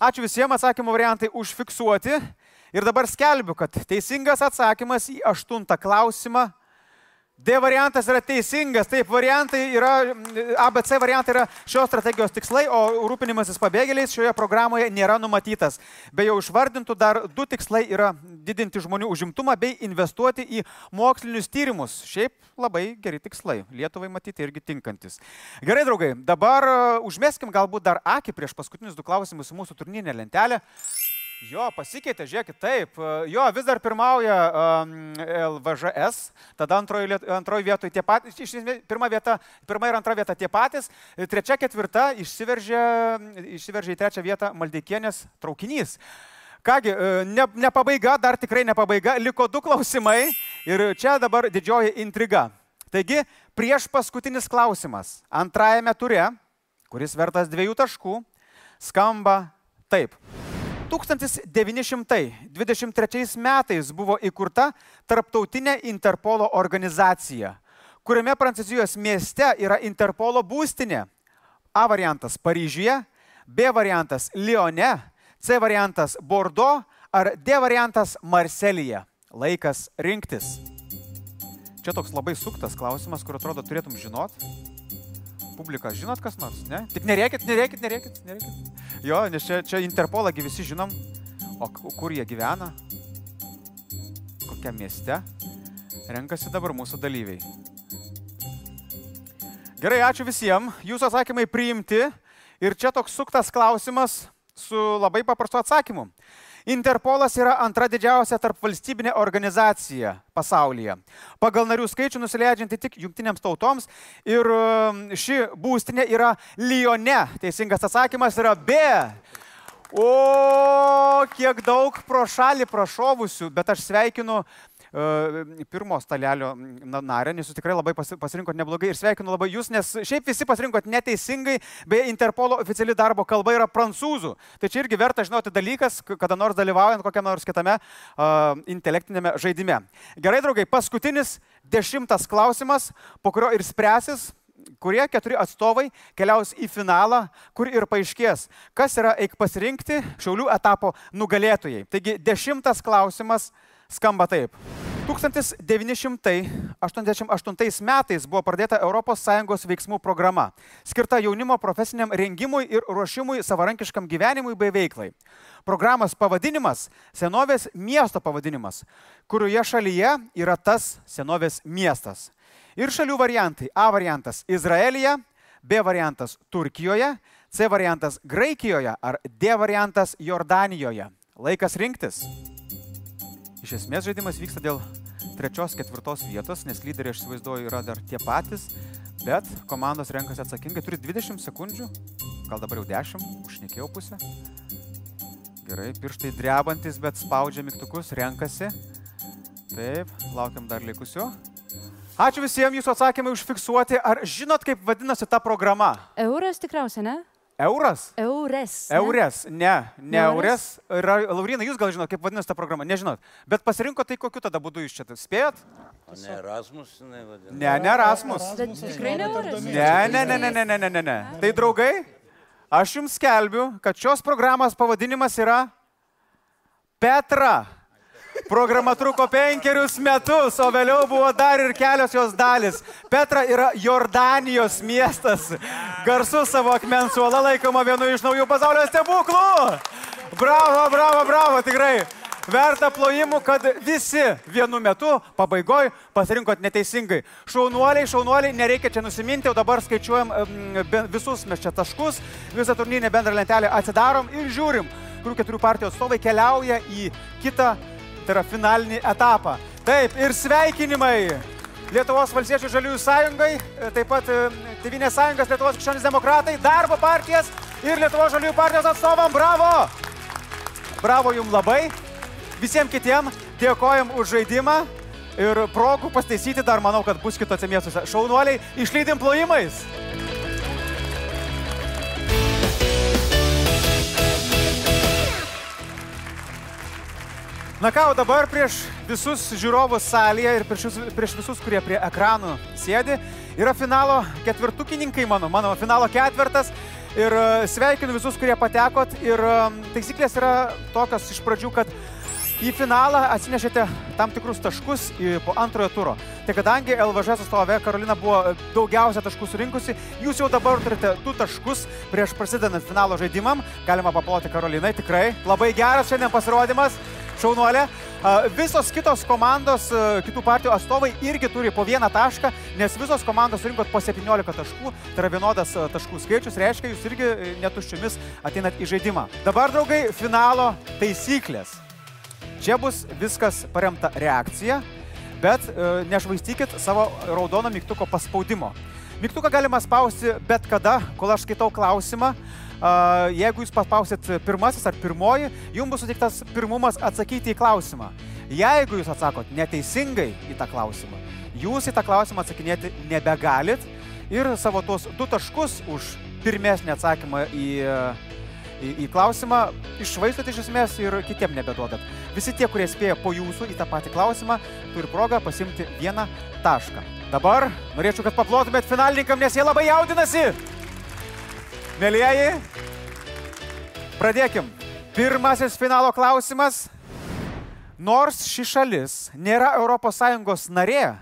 Ačiū visiems atsakymų variantai užfiksuoti. Ir dabar skelbiu, kad teisingas atsakymas į aštuntą klausimą. D variantas yra teisingas, taip, variantai yra, ABC variantai yra šios strategijos tikslai, o rūpinimasis pabėgėliais šioje programoje nėra numatytas. Be jau išvardintų dar du tikslai yra didinti žmonių užimtumą bei investuoti į mokslinius tyrimus. Šiaip labai geri tikslai, Lietuvai matyti irgi tinkantis. Gerai, draugai, dabar uh, užmėskim galbūt dar akį prieš paskutinius du klausimus į mūsų turnyrinę lentelę. Jo, pasikeitė, žiūrėkit, taip. Jo, vis dar pirmauja um, LVŽS, tada antroji, antroji vietoje tie patys, iš esmės, pirma, vieta, pirma ir antra vieta tie patys, trečia, ketvirta išsiveržė, išsiveržė į trečią vietą Maldeikienės traukinys. Kągi, ne, ne pabaiga, dar tikrai ne pabaiga, liko du klausimai ir čia dabar didžioji intriga. Taigi, prieš paskutinis klausimas antrajame ture, kuris vertas dviejų taškų, skamba taip. 1923 metais buvo įkurta Tarptautinė Interpolo organizacija, kuriame Prancūzijos mieste yra Interpolo būstinė. A variantas Paryžiuje, B variantas Lione, C variantas Bordeaux ar D variantas Marselyje. Laikas rinktis. Čia toks labai suktas klausimas, kur atrodo turėtum žinot. Publika, žinot kas nors, ne? Tik nereikit, nereikit, nereikit, nereikit. Jo, nes čia, čia Interpolagi visi žinom, o kur jie gyvena, kokiam mieste, renkasi dabar mūsų dalyviai. Gerai, ačiū visiems, jūsų atsakymai priimti. Ir čia toks suktas klausimas su labai paprastu atsakymu. Interpolas yra antra didžiausia tarp valstybinė organizacija pasaulyje. Pagal narių skaičių nusileidžianti tik jungtinėms tautoms ir um, ši būstinė yra Lyone. Teisingas atsakymas yra B. O, kiek daug pro šalį prašovusių, bet aš sveikinu pirmo stalelio narę, nes jūs tikrai labai pasirinkot neblogai ir sveikinu labai jūs, nes šiaip visi pasirinkot neteisingai, beje, Interpolo oficiali darbo kalba yra prancūzų. Tai čia irgi verta žinoti dalykas, kada nors dalyvaujant kokiam nors kitame uh, intelektinėme žaidime. Gerai, draugai, paskutinis dešimtas klausimas, po kurio ir spręsis kurie keturi atstovai keliaus į finalą, kur ir paaiškės, kas yra eik pasirinkti Šiaulių etapo nugalėtojai. Taigi dešimtas klausimas skamba taip. 1988 metais buvo pradėta ES veiksmų programa, skirta jaunimo profesiniam rengimui ir ruošimui savarankiškam gyvenimui bei veiklai. Programos pavadinimas - senovės miesto pavadinimas, kurioje šalyje yra tas senovės miestas. Ir šalių variantai - A variantas - Izraelija, B variantas - Turkijoje, C variantas - Graikijoje ar D variantas - Jordanijoje. Laikas rinktis. Iš esmės žaidimas vyksta dėl trečios, ketvirtos vietos, nes lyderiai, aš įsivaizduoju, yra dar tie patys, bet komandos renkasi atsakingai, turi 20 sekundžių, gal dabar jau 10, užnekėjau pusę. Gerai, pirštai drebantis, bet spaudžia mygtukus, renkasi. Taip, laukiam dar likusių. Ačiū visiems, jūsų atsakymai užfiksuoti. Ar žinot, kaip vadinasi ta programa? Euras tikriausiai, ne? Euras? Eures. Ne? Eures, ne, ne Eures. Laurina, jūs gal žinot, kaip vadinasi ta programa, nežinot. Bet pasirinko tai kokiu tada būdu iš čia, spėjot? O ne Erasmus, jinai vadinasi. Ne, ne Erasmus. Tikrai ne Euras? Ne, ne, ne, ne, ne, ne, ne, ne, ne. Tai draugai, aš jums skelbiu, kad šios programos pavadinimas yra Petra. Programa truko penkerius metus, o vėliau buvo dar ir kelios jos dalis. Petra yra Jordanijos miestas, garsus savo akmens suola laikoma vienu iš naujų pasaulio stebuklų. Bravo, bravo, bravo, tikrai. Verta plojimų, kad visi vienu metu pabaigoje pasirinkot neteisingai. Šaunuoliai, šaunuoliai, nereikia čia nusiminti, o dabar skaičiuojam visus mes čia taškus, visą turnyrinę bendrą lentelę atsidarom ir žiūrim, kurių keturių partijų atstovai keliauja į kitą tai yra finalinį etapą. Taip, ir sveikinimai Lietuvos valstiečių žaliųjų sąjungai, taip pat Tevinės sąjungas, Lietuvos krikščionys demokratai, darbo partijas ir Lietuvo žaliųjų partijos atstovam. Bravo! Bravo jums labai. Visiems kitiems dėkojom už žaidimą ir progų pastaisyti dar manau, kad bus kitose miestuose. Šaunuoliai, išlydim plojimais. Na ką, o dabar prieš visus žiūrovus salėje ir prieš, prieš visus, kurie prie ekranų sėdi, yra finalo ketvirtukininkai mano, mano finalo ketvirtas. Ir e, sveikinu visus, kurie patekot. Ir e, taisyklės yra tokios iš pradžių, kad į finalą atsinešėte tam tikrus taškus po antrojo turo. Tai kadangi LVŽ atstovė Karolina buvo daugiausia taškų surinkusi, jūs jau dabar turite du taškus prieš prasidedant finalo žaidimam. Galima paploti Karolinai, tikrai. Labai geras šiandien pasirodymas. Šaunuolė. Visos kitos komandos, kitų partijų atstovai irgi turi po vieną tašką, nes visos komandos surinkot po 17 taškų, tai yra vienodas taškų skaičius, reiškia, jūs irgi e, netuščiomis ateinat į žaidimą. Dabar, draugai, finalo taisyklės. Čia bus viskas paremta reakcija, bet e, nešvaistykit savo raudono mygtuko paspaudimo. Mygtuką galima spausti bet kada, kol aš skaitau klausimą. Jeigu jūs paspausit pirmasis ar pirmoji, jums bus suteiktas pirmumas atsakyti į klausimą. Jeigu jūs atsakot neteisingai į tą klausimą, jūs į tą klausimą atsakinėti nebegalit ir savo tuos du taškus už pirmesnį atsakymą į, į, į klausimą išvaistot iš esmės ir kitiem nebeduodat. Visi tie, kurie spėja po jūsų į tą patį klausimą, turi progą pasimti vieną tašką. Dabar norėčiau, kad paplotumėt finalininkam, nes jie labai jaudinasi. Mėlyjeji, pradėkim. Pirmasis finalo klausimas. Nors ši šalis nėra ES narė,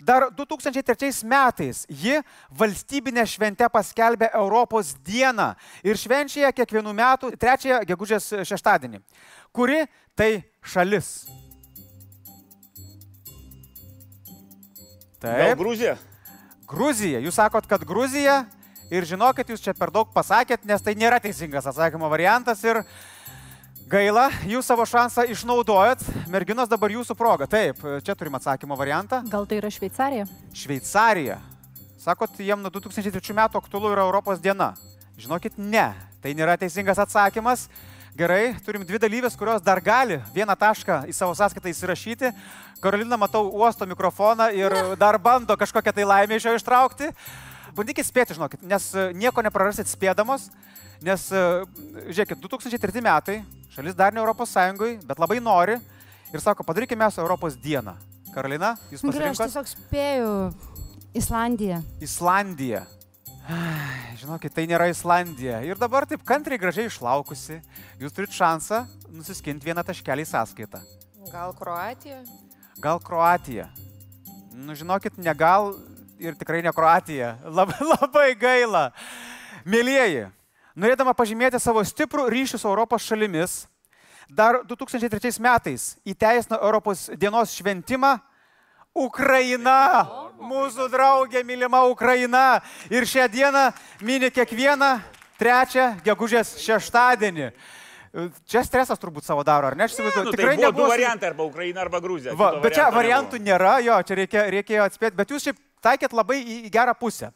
dar 2003 metais ji valstybinę šventę paskelbė Europos dieną ir švenčia kiekvienų metų 3 gegužės šeštadienį. Kuri tai šalis? Gal Gruzija? Gruzija. Jūs sakot, kad Gruzija ir žinokit, jūs čia per daug pasakėt, nes tai nėra teisingas atsakymo variantas ir gaila, jūs savo šansą išnaudojat. Merginos dabar jūsų proga. Taip, čia turim atsakymo variantą. Gal tai yra Šveicarija? Šveicarija. Sakot, jiem nuo 2003 metų aktualu yra Europos diena. Žinokit, ne. Tai nėra teisingas atsakymas. Gerai, turim dvi dalyvės, kurios dar gali vieną tašką į savo sąskaitą įsirašyti. Karolina, matau, uosto mikrofoną ir dar bando kažkokią tai laimę iš jo ištraukti. Bandykit spėti, žinokit, nes e, nieko neprarasit spėdamos, nes, e, žiūrėkit, 2003 metai, šalis dar ne Europos Sąjungoje, bet labai nori ir sako, padarykime mes Europos dieną. Karolina, jūs Gerai, aš pasirinkot? tiesiog spėju Islandiją. Islandija. Ai, Žinokit, tai nėra Islandija. Ir dabar taip kantriai gražiai išlaukusi, jūs turit šansą nusiskinti vieną taškelį į sąskaitą. Gal Kroatija? Gal Kroatija? Nu, žinokit, ne gal ir tikrai ne Kroatija. Labai, labai gaila. Mėlyjeji, norėdama pažymėti savo stiprų ryšį su Europos šalimis, dar 2003 metais įteisino Europos dienos šventimą Ukraina, mūsų draugė, mylima Ukraina. Ir šią dieną mini kiekvieną trečią gegužės šeštadienį. Čia stresas turbūt savo daro, ar ne? Aš įsivaizduoju, Nu, tai tikrai du nebuvo su- variantai, arba Ukraina, arba Gruzija. Va, bet čia variantų nėra, jo, čia reikėjo, reikėjo atspėti, bet jūs šiaip taikėt labai į, į gerą pusę.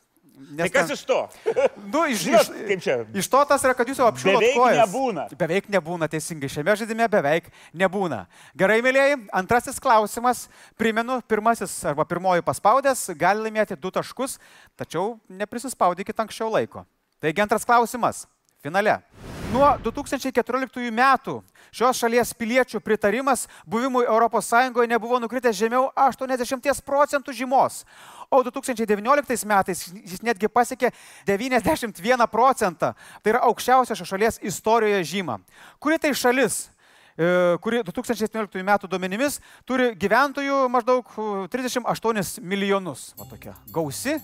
Tai kas iš to? Nu, iš, Žinot, iš, iš to tas yra, kad jūs jau apšilot Beveik kojas. nebūna. Beveik nebūna, teisingai. Šiame žaidime beveik nebūna. Gerai, mėlyjei, antrasis klausimas. Primenu, pirmasis arba pirmoji paspaudęs gali laimėti du taškus, tačiau neprisispaudykit anksčiau laiko. Taigi antras klausimas. Finale. Nuo 2014 metų šios šalies piliečių pritarimas buvimui ES nebuvo nukritęs žemiau 80 procentų žymos, o 2019 metais jis netgi pasiekė 91 procentą. Tai yra aukščiausia šios šalies istorijoje žyma. Kuri tai šalis, e, kuri 2017 metų duomenimis turi gyventojų maždaug e, 38 milijonus. Va tokia gausi,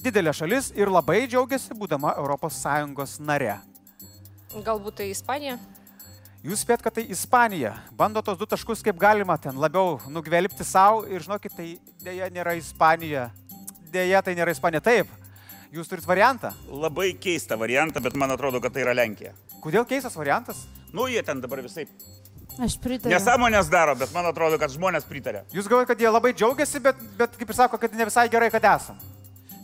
didelė šalis ir labai džiaugiasi būdama ES nare. Galbūt tai Ispanija? Jūs spėt, kad tai Ispanija. Bando tos du taškus kaip galima ten labiau nugvelbti savo ir žinokit, tai dėja nėra Ispanija. Dėja, tai nėra Ispanija. Taip, jūs turit variantą. Labai keistą variantą, bet man atrodo, kad tai yra Lenkija. Kodėl keistas variantas? Nu, jie ten dabar visai Aš pritariu. nesąmonės daro, bet man atrodo, kad žmonės pritarė. Jūs galvojate, kad jie labai džiaugiasi, bet, bet kaip ir sako, kad ne visai gerai, kad esam.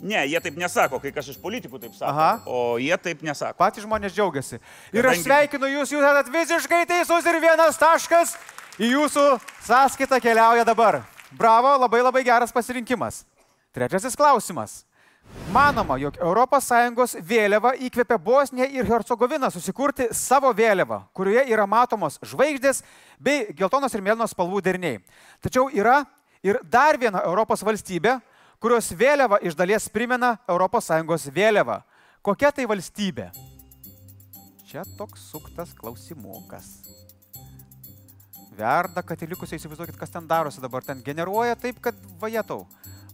Ne, jie taip nesako, kai kažkas iš politikų taip sako. Aha. O jie taip nesako. Patys žmonės džiaugiasi. Ir aš Kadangi- sveikinu jūs, jūs esate visiškai teisus ir vienas taškas į jūsų sąskaitą keliauja dabar. Bravo, labai labai geras pasirinkimas. Trečiasis klausimas. Manoma, jog ES vėliava įkvėpė Bosniją ir Hercegoviną susikurti savo vėliavą, kurioje yra matomos žvaigždės bei geltonos ir mėlynos spalvų deriniai. Tačiau yra ir dar viena Europos valstybė, kurios vėliava iš dalies primena ES vėliavą. Kokia tai valstybė? Čia toks suktas klausimukas. Verda, kad įlikusiai įsivaizduokit, kas ten darosi dabar. Ten generuoja taip, kad vajetau.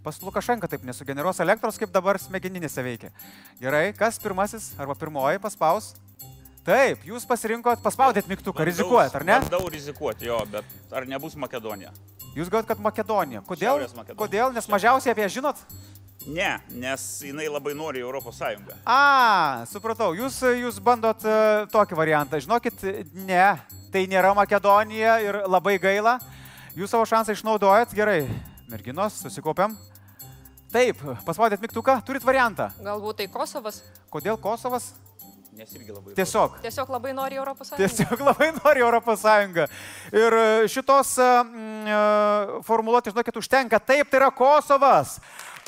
Pas Lukašenka taip nesugeneruos elektros, kaip dabar smegeninėse veikia. Gerai, kas pirmasis arba pirmoji paspaus? Taip, jūs pasirinkot, paspaudėt mygtuką, rizikuojat, ar ne? Bandau rizikuoti, jo, bet ar nebus Makedonija? Jūs galvojat, kad Makedonija. Kodėl? Makedonija. Kodėl? Nes mažiausiai apie ją žinot? Ne, nes jinai labai nori Europos Sąjungą. A, supratau, jūs, jūs bandot e, tokį variantą. Žinokit, ne, tai nėra Makedonija ir labai gaila. Jūs savo šansą išnaudojat, gerai. Merginos, susikaupiam. Taip, paspaudėt mygtuką, turit variantą. Galbūt tai Kosovas. Kodėl Kosovas? Nes irgi labai. Tiesiog. Tiesiog labai nori Europos Sąjungą. Tiesiog labai nori Europos Sąjungą. Ir e, šitos e, e, formuluotės, žinokit, užtenka. Taip, tai yra Kosovas.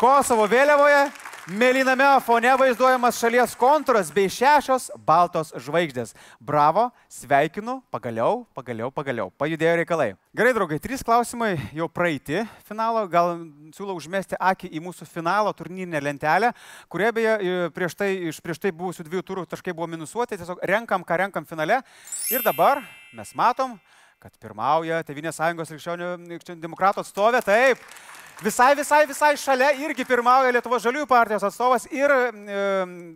Kosovo vėliavoje mėlyname fone vaizduojamas šalies kontūras bei šešios baltos žvaigždės. Bravo, sveikinu, pagaliau, pagaliau, pagaliau. Pajudėjo reikalai. Gerai, draugai, trys klausimai jau praeiti finalo. Gal siūlau užmesti akį į mūsų finalo turnyrinę lentelę, kurie beje e, prieš tai, iš prieš tai buvusių dviejų turų taškai buvo minusuoti. Tiesiog renkam, ką renkam finale. Ir dabar mes matom, kad pirmauja Tevinės sąjungos krikščionių demokratų atstovė. Taip. Visai, visai, visai šalia irgi pirmauja Lietuvos žaliųjų partijos atstovas ir, e,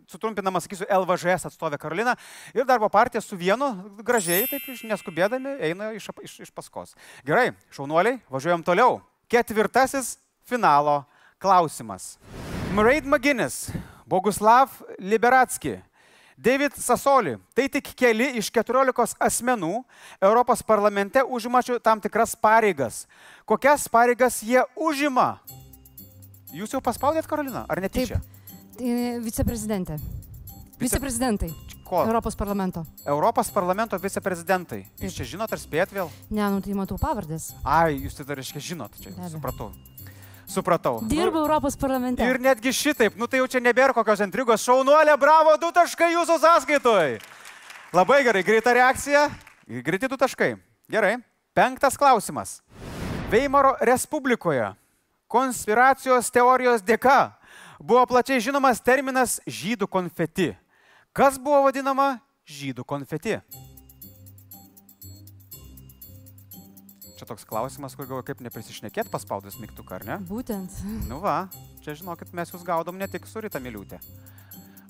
sutrumpinamas, sakysiu, LVŽS atstovė Karolina. Ir darbo partija su vienu gražiai, taip neskubėdami, eina iš, iš, iš paskos. Gerai, šaunuoliai, važiuojam toliau. Ketvirtasis finalo klausimas. Mraid Maginis, Boguslav Liberatski, David Sasoli. Tai tik keli iš 14 asmenų Europos parlamente užimačių tam tikras pareigas. Kokias pareigas jie užima? Jūs jau paspaudėt, Karolina, ar netyčia? Tai Viceprezidentė. Viceprezidentai. Ko? Europos parlamento. Europos parlamento viceprezidentai. Jūs čia žinot ar spėt vėl? Ne, nu tai matau pavardės. Ai, jūs tai dar reiškia žinot, čia abejo. Supratau. Supratau. Dirba Europos parlamente. Ir netgi šitaip, nu tai jau čia nebėra kokios intrigos. Šaunuolė, bravo, du taškai jūsų sąskaitoj. Labai gerai, greita reakcija. Greiti du taškai. Gerai. Penktas klausimas. Veimaro Respublikoje konspiracijos teorijos dėka buvo plačiai žinomas terminas žydų konfeti. Kas buvo vadinama žydų konfeti? Čia toks klausimas, kur galvoju, kaip neprisišnekėt paspaudus mygtuką, ar ne? Būtent. Nu va, čia žinokit, mes jūs gaudom ne tik su Rita Miliūtė.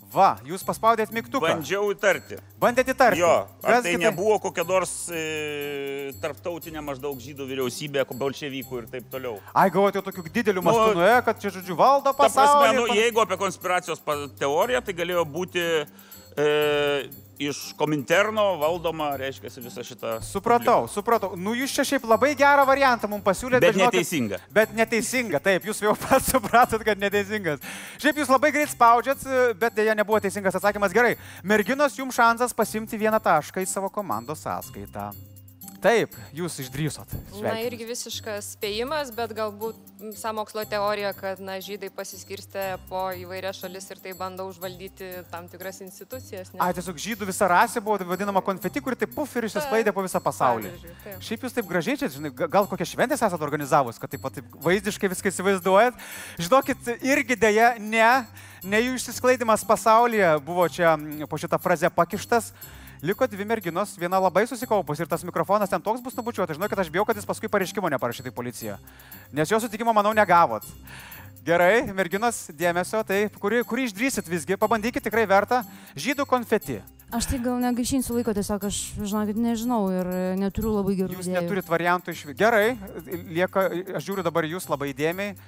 Va, jūs paspaudėt mygtuką. Bandžiau įtarti. Bandėt įtarti. Jo, ar Kas tai gi nebuvo kokia nors e, tarptautinė maždaug žydų vyriausybė, bolševikų ir taip toliau. Ai, galvojate, tokių didelių Nu, mastų nuėjo, kad čia, žodžiu, valdo Ta prasme, pasaulį. nu, pan- jeigu apie konspiracijos teoriją, tai galėjo būti e, iš Kominterno valdoma, reiškia, visa šita. Supratau, supratau. Nu, jūs čia šiaip labai gerą variantą mums pasiūlėte. Bet neteisinga. Bet neteisinga, taip, jūs jau pats supratot, kad neteisingas. Šiaip jūs labai greit spaudžiat, bet dėja nebuvo teisingas atsakymas. Gerai, merginos, jums šansas pasimti vieną tašką į savo komandos sąskaitą. Taip, jūs išdrysot. Na Sveikinu. irgi visiškas spėjimas, bet galbūt samokslo teorija, kad na, žydai pasiskirstė po įvairias šalis ir tai bando užvaldyti tam tikras institucijas. Ai, tiesiog žydų visa rasė buvo vadinama konfeti, kuri taip puf ir išsisklaidė po visą pasaulį. Šiaip jūs taip gražiai čia, žinai, ga- gal kokią šventę esate organizavus, kad taip, pat taip vaizdiškai viską įsivaizduojat. Žinokit, irgi dėja ne, ne jų išsisklaidimas pasaulyje buvo čia mm, po šitą frazę pakištas. Liko dvi merginos, viena labai susikaupus ir tas mikrofonas ten toks bus nubučiuotas. Žinau, kad aš bijau, kad jis paskui pareiškimo neparašytų į policiją. Nes jo sutikimo, manau, negavot. Gerai, merginos, dėmesio, tai kurį, kurį išdrysit visgi, pabandykit tikrai verta. Žydų konfeti. Aš tai gal negaišinsiu laiko, tiesiog aš, žinokit, nežinau ir neturiu labai gerų Jūs idėjų. neturit variantų iš... Gerai, lieka, aš žiūriu dabar į jūs labai įdėmiai.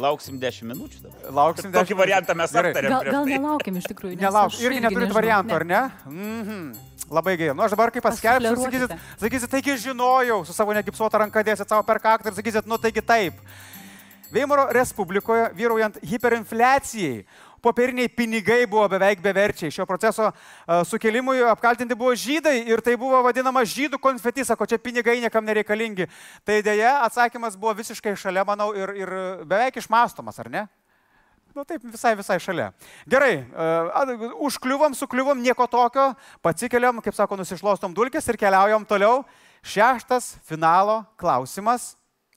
Lauksim 10 minučių dabar. Lauksim Tokį 10 minučių. variantą mes aptarėm Gal, gal tai. nelaukiam iš tikrųjų. nes Nelauk, aš irgi neturit nežinau. variantų, Ne. ar ne? Mhm. Labai gerai. Nu, aš dabar kaip paskelbsiu, sakysit, sakysit, taigi žinojau, su savo negipsuota ranka dėsit savo per kaktą ir sakysit, nu taigi taip. Veimaro Respublikoje vyraujant hiperinfliacijai, popieriniai pinigai buvo beveik beverčiai. Šio proceso uh, sukelimui apkaltinti buvo žydai ir tai buvo vadinama žydų konfeti, sako, čia pinigai niekam nereikalingi. Tai dėja, atsakymas buvo visiškai šalia, manau, ir, ir beveik išmastomas, ar ne? Nu taip, visai, visai šalia. Gerai, uh, užkliuvom, sukliuvom, nieko tokio, pasikeliam, kaip sako, nusišlostom dulkės ir keliaujam toliau. Šeštas finalo klausimas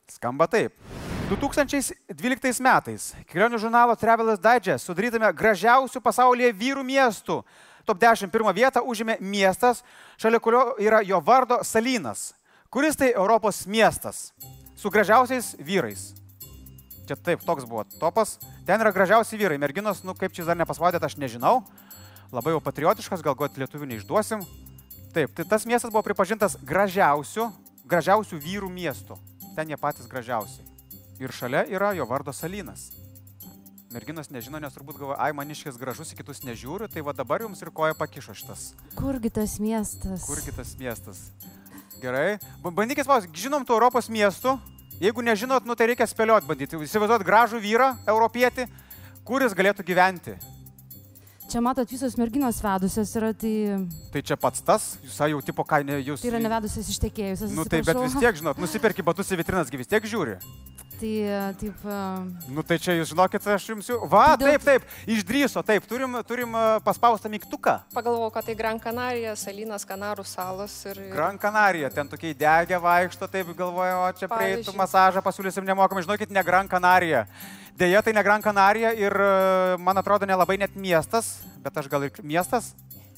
skamba taip. 2012 metais kelionių žurnalo Traveler's Digest sudarytame gražiausių pasaulyje vyrų miestų top 10 pirmą vietą užėmė miestas, šalia kurio yra jo vardo Salinas. Kuris tai Europos miestas su gražiausiais vyrais? Čia taip, toks buvo topas. Ten yra gražiausi vyrai. Merginos, nu kaip čia dar nepasvaudėt, aš nežinau. Labai jau patriotiškas, galbūt lietuvių neišduosim. Taip, tai tas miestas buvo pripažintas gražiausiu, gražiausių vyrų miestu. Ten jie patys gražiausi. Ir šalia yra jo vardo Salinas. Merginos nežino, nes turbūt galvoja, ai, maniškis gražus, į kitus nežiūriu, tai va dabar jums ir koja pakišo šitas. Kurgi tas miestas? Kurgi tas miestas? Gerai. Ba- Bandykit paus, žinom tų Europos miestų. Jeigu nežinot, nu tai reikia spėlioti bandyti. Įsivaizduot gražų vyrą, europietį, kuris galėtų gyventi. Čia matot, visos merginos vedusios yra, tai, Tai čia pats tas, jūs jau tipo kainė, jūs... tai yra nevedusios ištekėjusios. Nu tai bet vis tiek, žinot, nusipirki batus į vitrinas, vis tiek žiūri. Tai taip. Nu tai čia jūs žinokit, aš jums jau... Va, Tai taip, taip, išdryso, taip, turim, turim paspaustą mygtuką. Pagalvojau, kad tai Gran Canaria, Salinas, Kanarų salos ir... Gran Canaria, ten tokie degė vaikšto, taip galvoju, o čia prieitų Pavyzdžiui. masažą pasiūlysim nemokamai, žinokit, ne Gran Canaria. Deja, tai ne Gran Canaria ir, man atrodo, nelabai net miestas, bet aš gal ir miestas.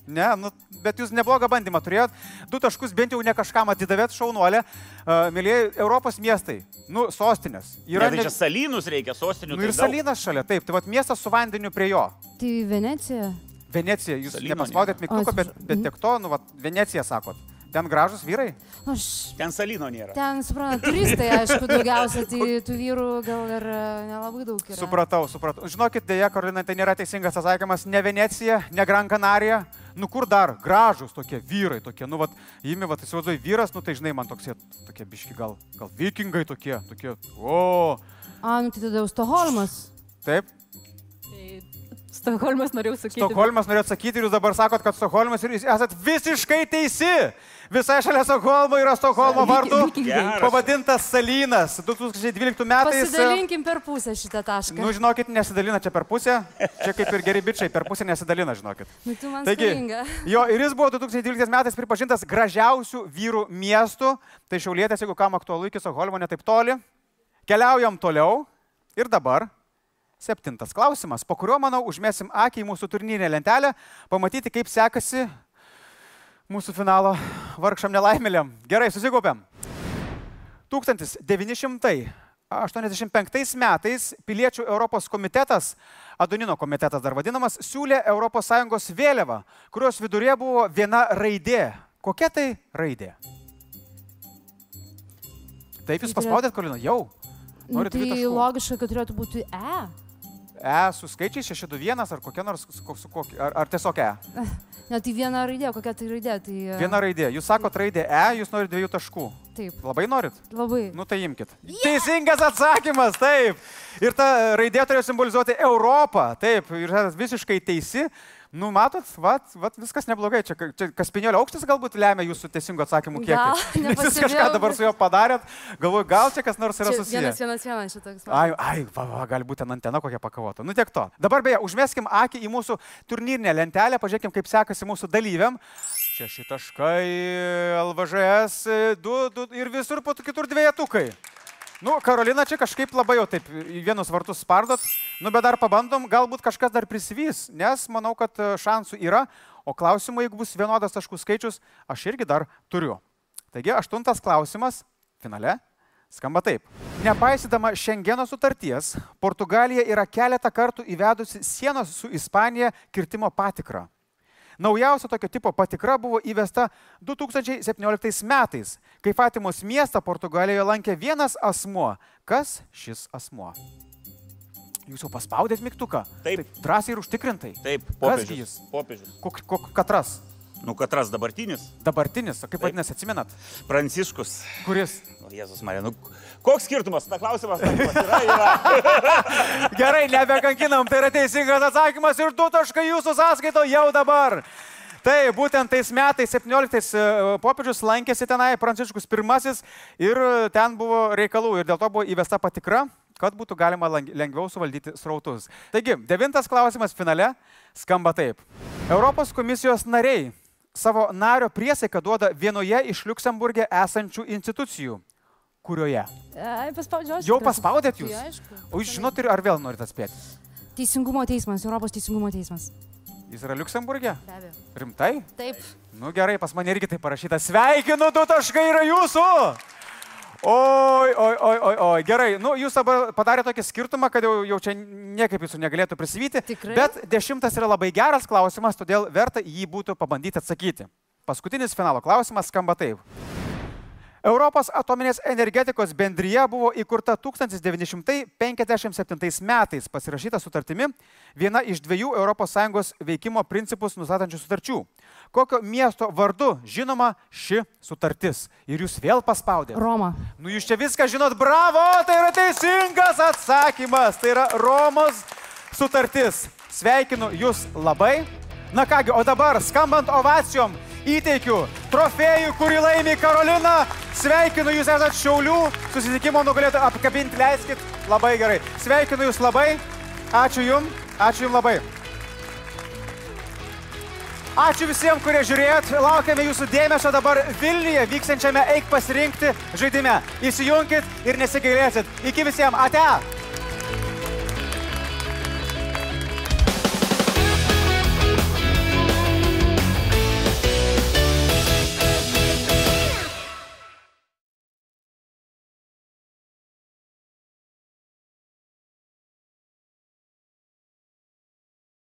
Ne, nu, bet jūs neblogą bandymą turėjot. Du taškus bent jau ne kažkam atidavėt šaunuolę. Uh, Mėlyje, Europos miestai, nu, sostinės. Yra ne- ne... čia salynus reikia, sostinių. Nu, ir tai daug. Salinas šalia, taip, tai vad miestas su vandeniu prie jo. Tai Venecija. Venecija, jūs nepaspaudėt nėra. mygtuką, O, bet, bet tiek to, nu, vat, Venecija sakot. Ten gražus vyrai? Aš Ten salino nėra. ten, suprantu, turistai, aišku, daugiausia, tai tų vyrų gal ir a, nelabai daug yra. Supratau, supratau. Žinokit, dėja, Karolina, tai nėra teisingas atsakymas. Ne Venecija, ne Gran Canaria. Nu kur dar? Gražus tokie vyrai tokie. Nu, vat, įimi, vat, įsivaizduoju, vyras, nu tai žinai, man tokie, tokie biški gal, gal vikingai tokie, tokie. O, A, nu tai tada jau Stoholmas. taip. Stokholmas norėjau sakyti. Stokholmas norėjot sakyti ir jūs dabar sakot, kad Stokholmas ir jūs esat visiškai teisi. Visai šalia Stokholmo yra Stokholmo vardu pavadintas Salinas. 2012 metais. Pasidalinkim per pusę šitą tašką. Nu, žinokit, nesidalina čia per pusę. Čia kaip ir geri bičiai, per pusę nesidalina, žinokit. Nu, tu man Taigi, skolinga. jo, ir jis buvo 2012 metais pripažintas gražiausių vyrų miestų. Tai šiaulėtės, jeigu kam aktualu iki Stokholmo, netaip toli. Keliaujam toliau. Ir dabar septintas klausimas, po kurio, manau, užmėsim akį į mūsų turnyrinę lentelę, pamatyti, kaip sekasi mūsų finalo vargšam nelaimėliam. Gerai, susikaupiam. 1985 metais Piliečių Europos komitetas, Adonino komitetas dar vadinamas, siūlė ES vėliavą, kurios vidurė buvo viena raidė. Kokia tai raidė? Taip, jūs paspaudėt, Kolina, jau. Nu, Norit tai logiška, kad turėtų būti E. E su skaičiais 621 ar kokia nors, su, ko- su kokia, ar, ar tiesiog E? Ne, tai viena raidė, kokia tai raidė. Tai, a, Viena raidė. Jūs sakot raidė E, jūs norite dviejų taškų. Taip. Labai norit? Labai. Nu tai imkit. Yeah! Teisingas atsakymas, taip. Ir ta raidė turėjo simbolizuoti Europą. Taip, ir visiškai teisi. Nu, matot, vat, vat, viskas neblogai. Čia, čia kaspinėlio aukštis galbūt lemia jūsų teisingų atsakymų kiekį. Gal, Nes jūs kažką dabar su juo padarėt. Galvoju, gal čia kas nors yra Čia susijęs. vienas, vienas, vienas šitoks. Ai, ai, va, va, gali būti ten antena kokia pakavota. Nu tiek to. Dabar beje, užmeskim akį į mūsų turnyrinę lentelę, pažiūrėkim, kaip sekasi mūsų dalyviam. Šeši taškai, LVŽS, du, du ir visur po kitur dviejetukai. Nu, Karolina čia kažkaip labai jau taip į vienus vartus spardot, nu bet dar pabandom, galbūt kažkas dar prisivys, nes manau, kad e, šansų yra, o klausimų, jeigu bus vienodas taškų skaičius, aš irgi dar turiu. Taigi, aštuntas klausimas finale skamba taip. Nepaisydama Šengeno sutarties, Portugalija yra keletą kartų įvedusi sienos su Ispanija kirtimo patikrą. Naujausia tokio tipo patikra buvo įvesta 2017 metais, kai Fatimos miestą Portugalijoje lankė vienas asmuo. Kas šis asmuo? Jūs jau paspaudėt mygtuką? Taip. Drąsiai ir užtikrintai. Taip, popiežius. jis? Popiežius. Kok, kok, katras? Nu, katras dabartinis. Dabartinis, o kaip vadinasi, atsimenat? Pranciškus. Kuris? O Jėzus Marija, nu, koks skirtumas? Na, klausimas, klausimas yra, yra. Gerai, nebekankinam, tai yra teisingas atsakymas ir du taškai jūsų sąskaito jau dabar. Tai būtent tais metais, 17 e, popiežius lankėsi tenai, Pranciškus pirmasis ir ten buvo reikalų ir dėl to buvo įvesta patikra, kad būtų galima lengviau suvaldyti srautus. Taigi, devintas klausimas finale skamba taip. Europos komisijos nariai savo nario priesaiką duoda vienoje iš Luksemburgė esančių institucijų. Kurioje? Ai, paspaudžiau. aš Jau paspaudėt jūs? Tai aišku. O jūs žinot ir ar vėl norit atspėti? Teisingumo teismas, Europos teisingumo teismas. Jis yra Luksemburgė? Be abejo. Rimtai? Taip. Nu gerai, pas mane irgi tai parašyta. Sveikinu, du taškai yra jūsų. Oi, oi, oi, oi, oi. Gerai, nu jūs dabar padarėte tokį skirtumą, kad jau, jau čia niekaip jūsų negalėtų prisivyti. Tikrai? Bet dešimtas yra labai geras klausimas, todėl verta jį būtų pabandyti atsakyti. Paskutinis finalo klausimas skamba taip. Europos atominės energetikos bendryje buvo įkurta 1957 metais, pasirašyta sutartimi, viena iš dviejų ES veikimo principus nustatančių sutarčių. Kokio miesto vardu žinoma ši sutartis? Ir jūs vėl paspaudėte. Roma. Nu jūs čia viską žinot, bravo, tai yra teisingas atsakymas, tai yra Romos sutartis. Sveikinu jūs labai. Na kągi, o dabar skambant ovacijom įteikiu trofėjų, kurį laimi Karolina. Sveikinu jūs esate Šiaulių susitikimo nugalėtų apkabinti, leiskit. Labai gerai. Sveikinu jūs labai. Ačiū jum. Ačiū jum labai. Ačiū visiems, kurie žiūrėjot. Laukiame jūsų dėmesio dabar Vilniuje vyksiančiame Eik pasirinkti žaidime. Įsijunkit ir nesigailėsit. Iki visiems. Ate.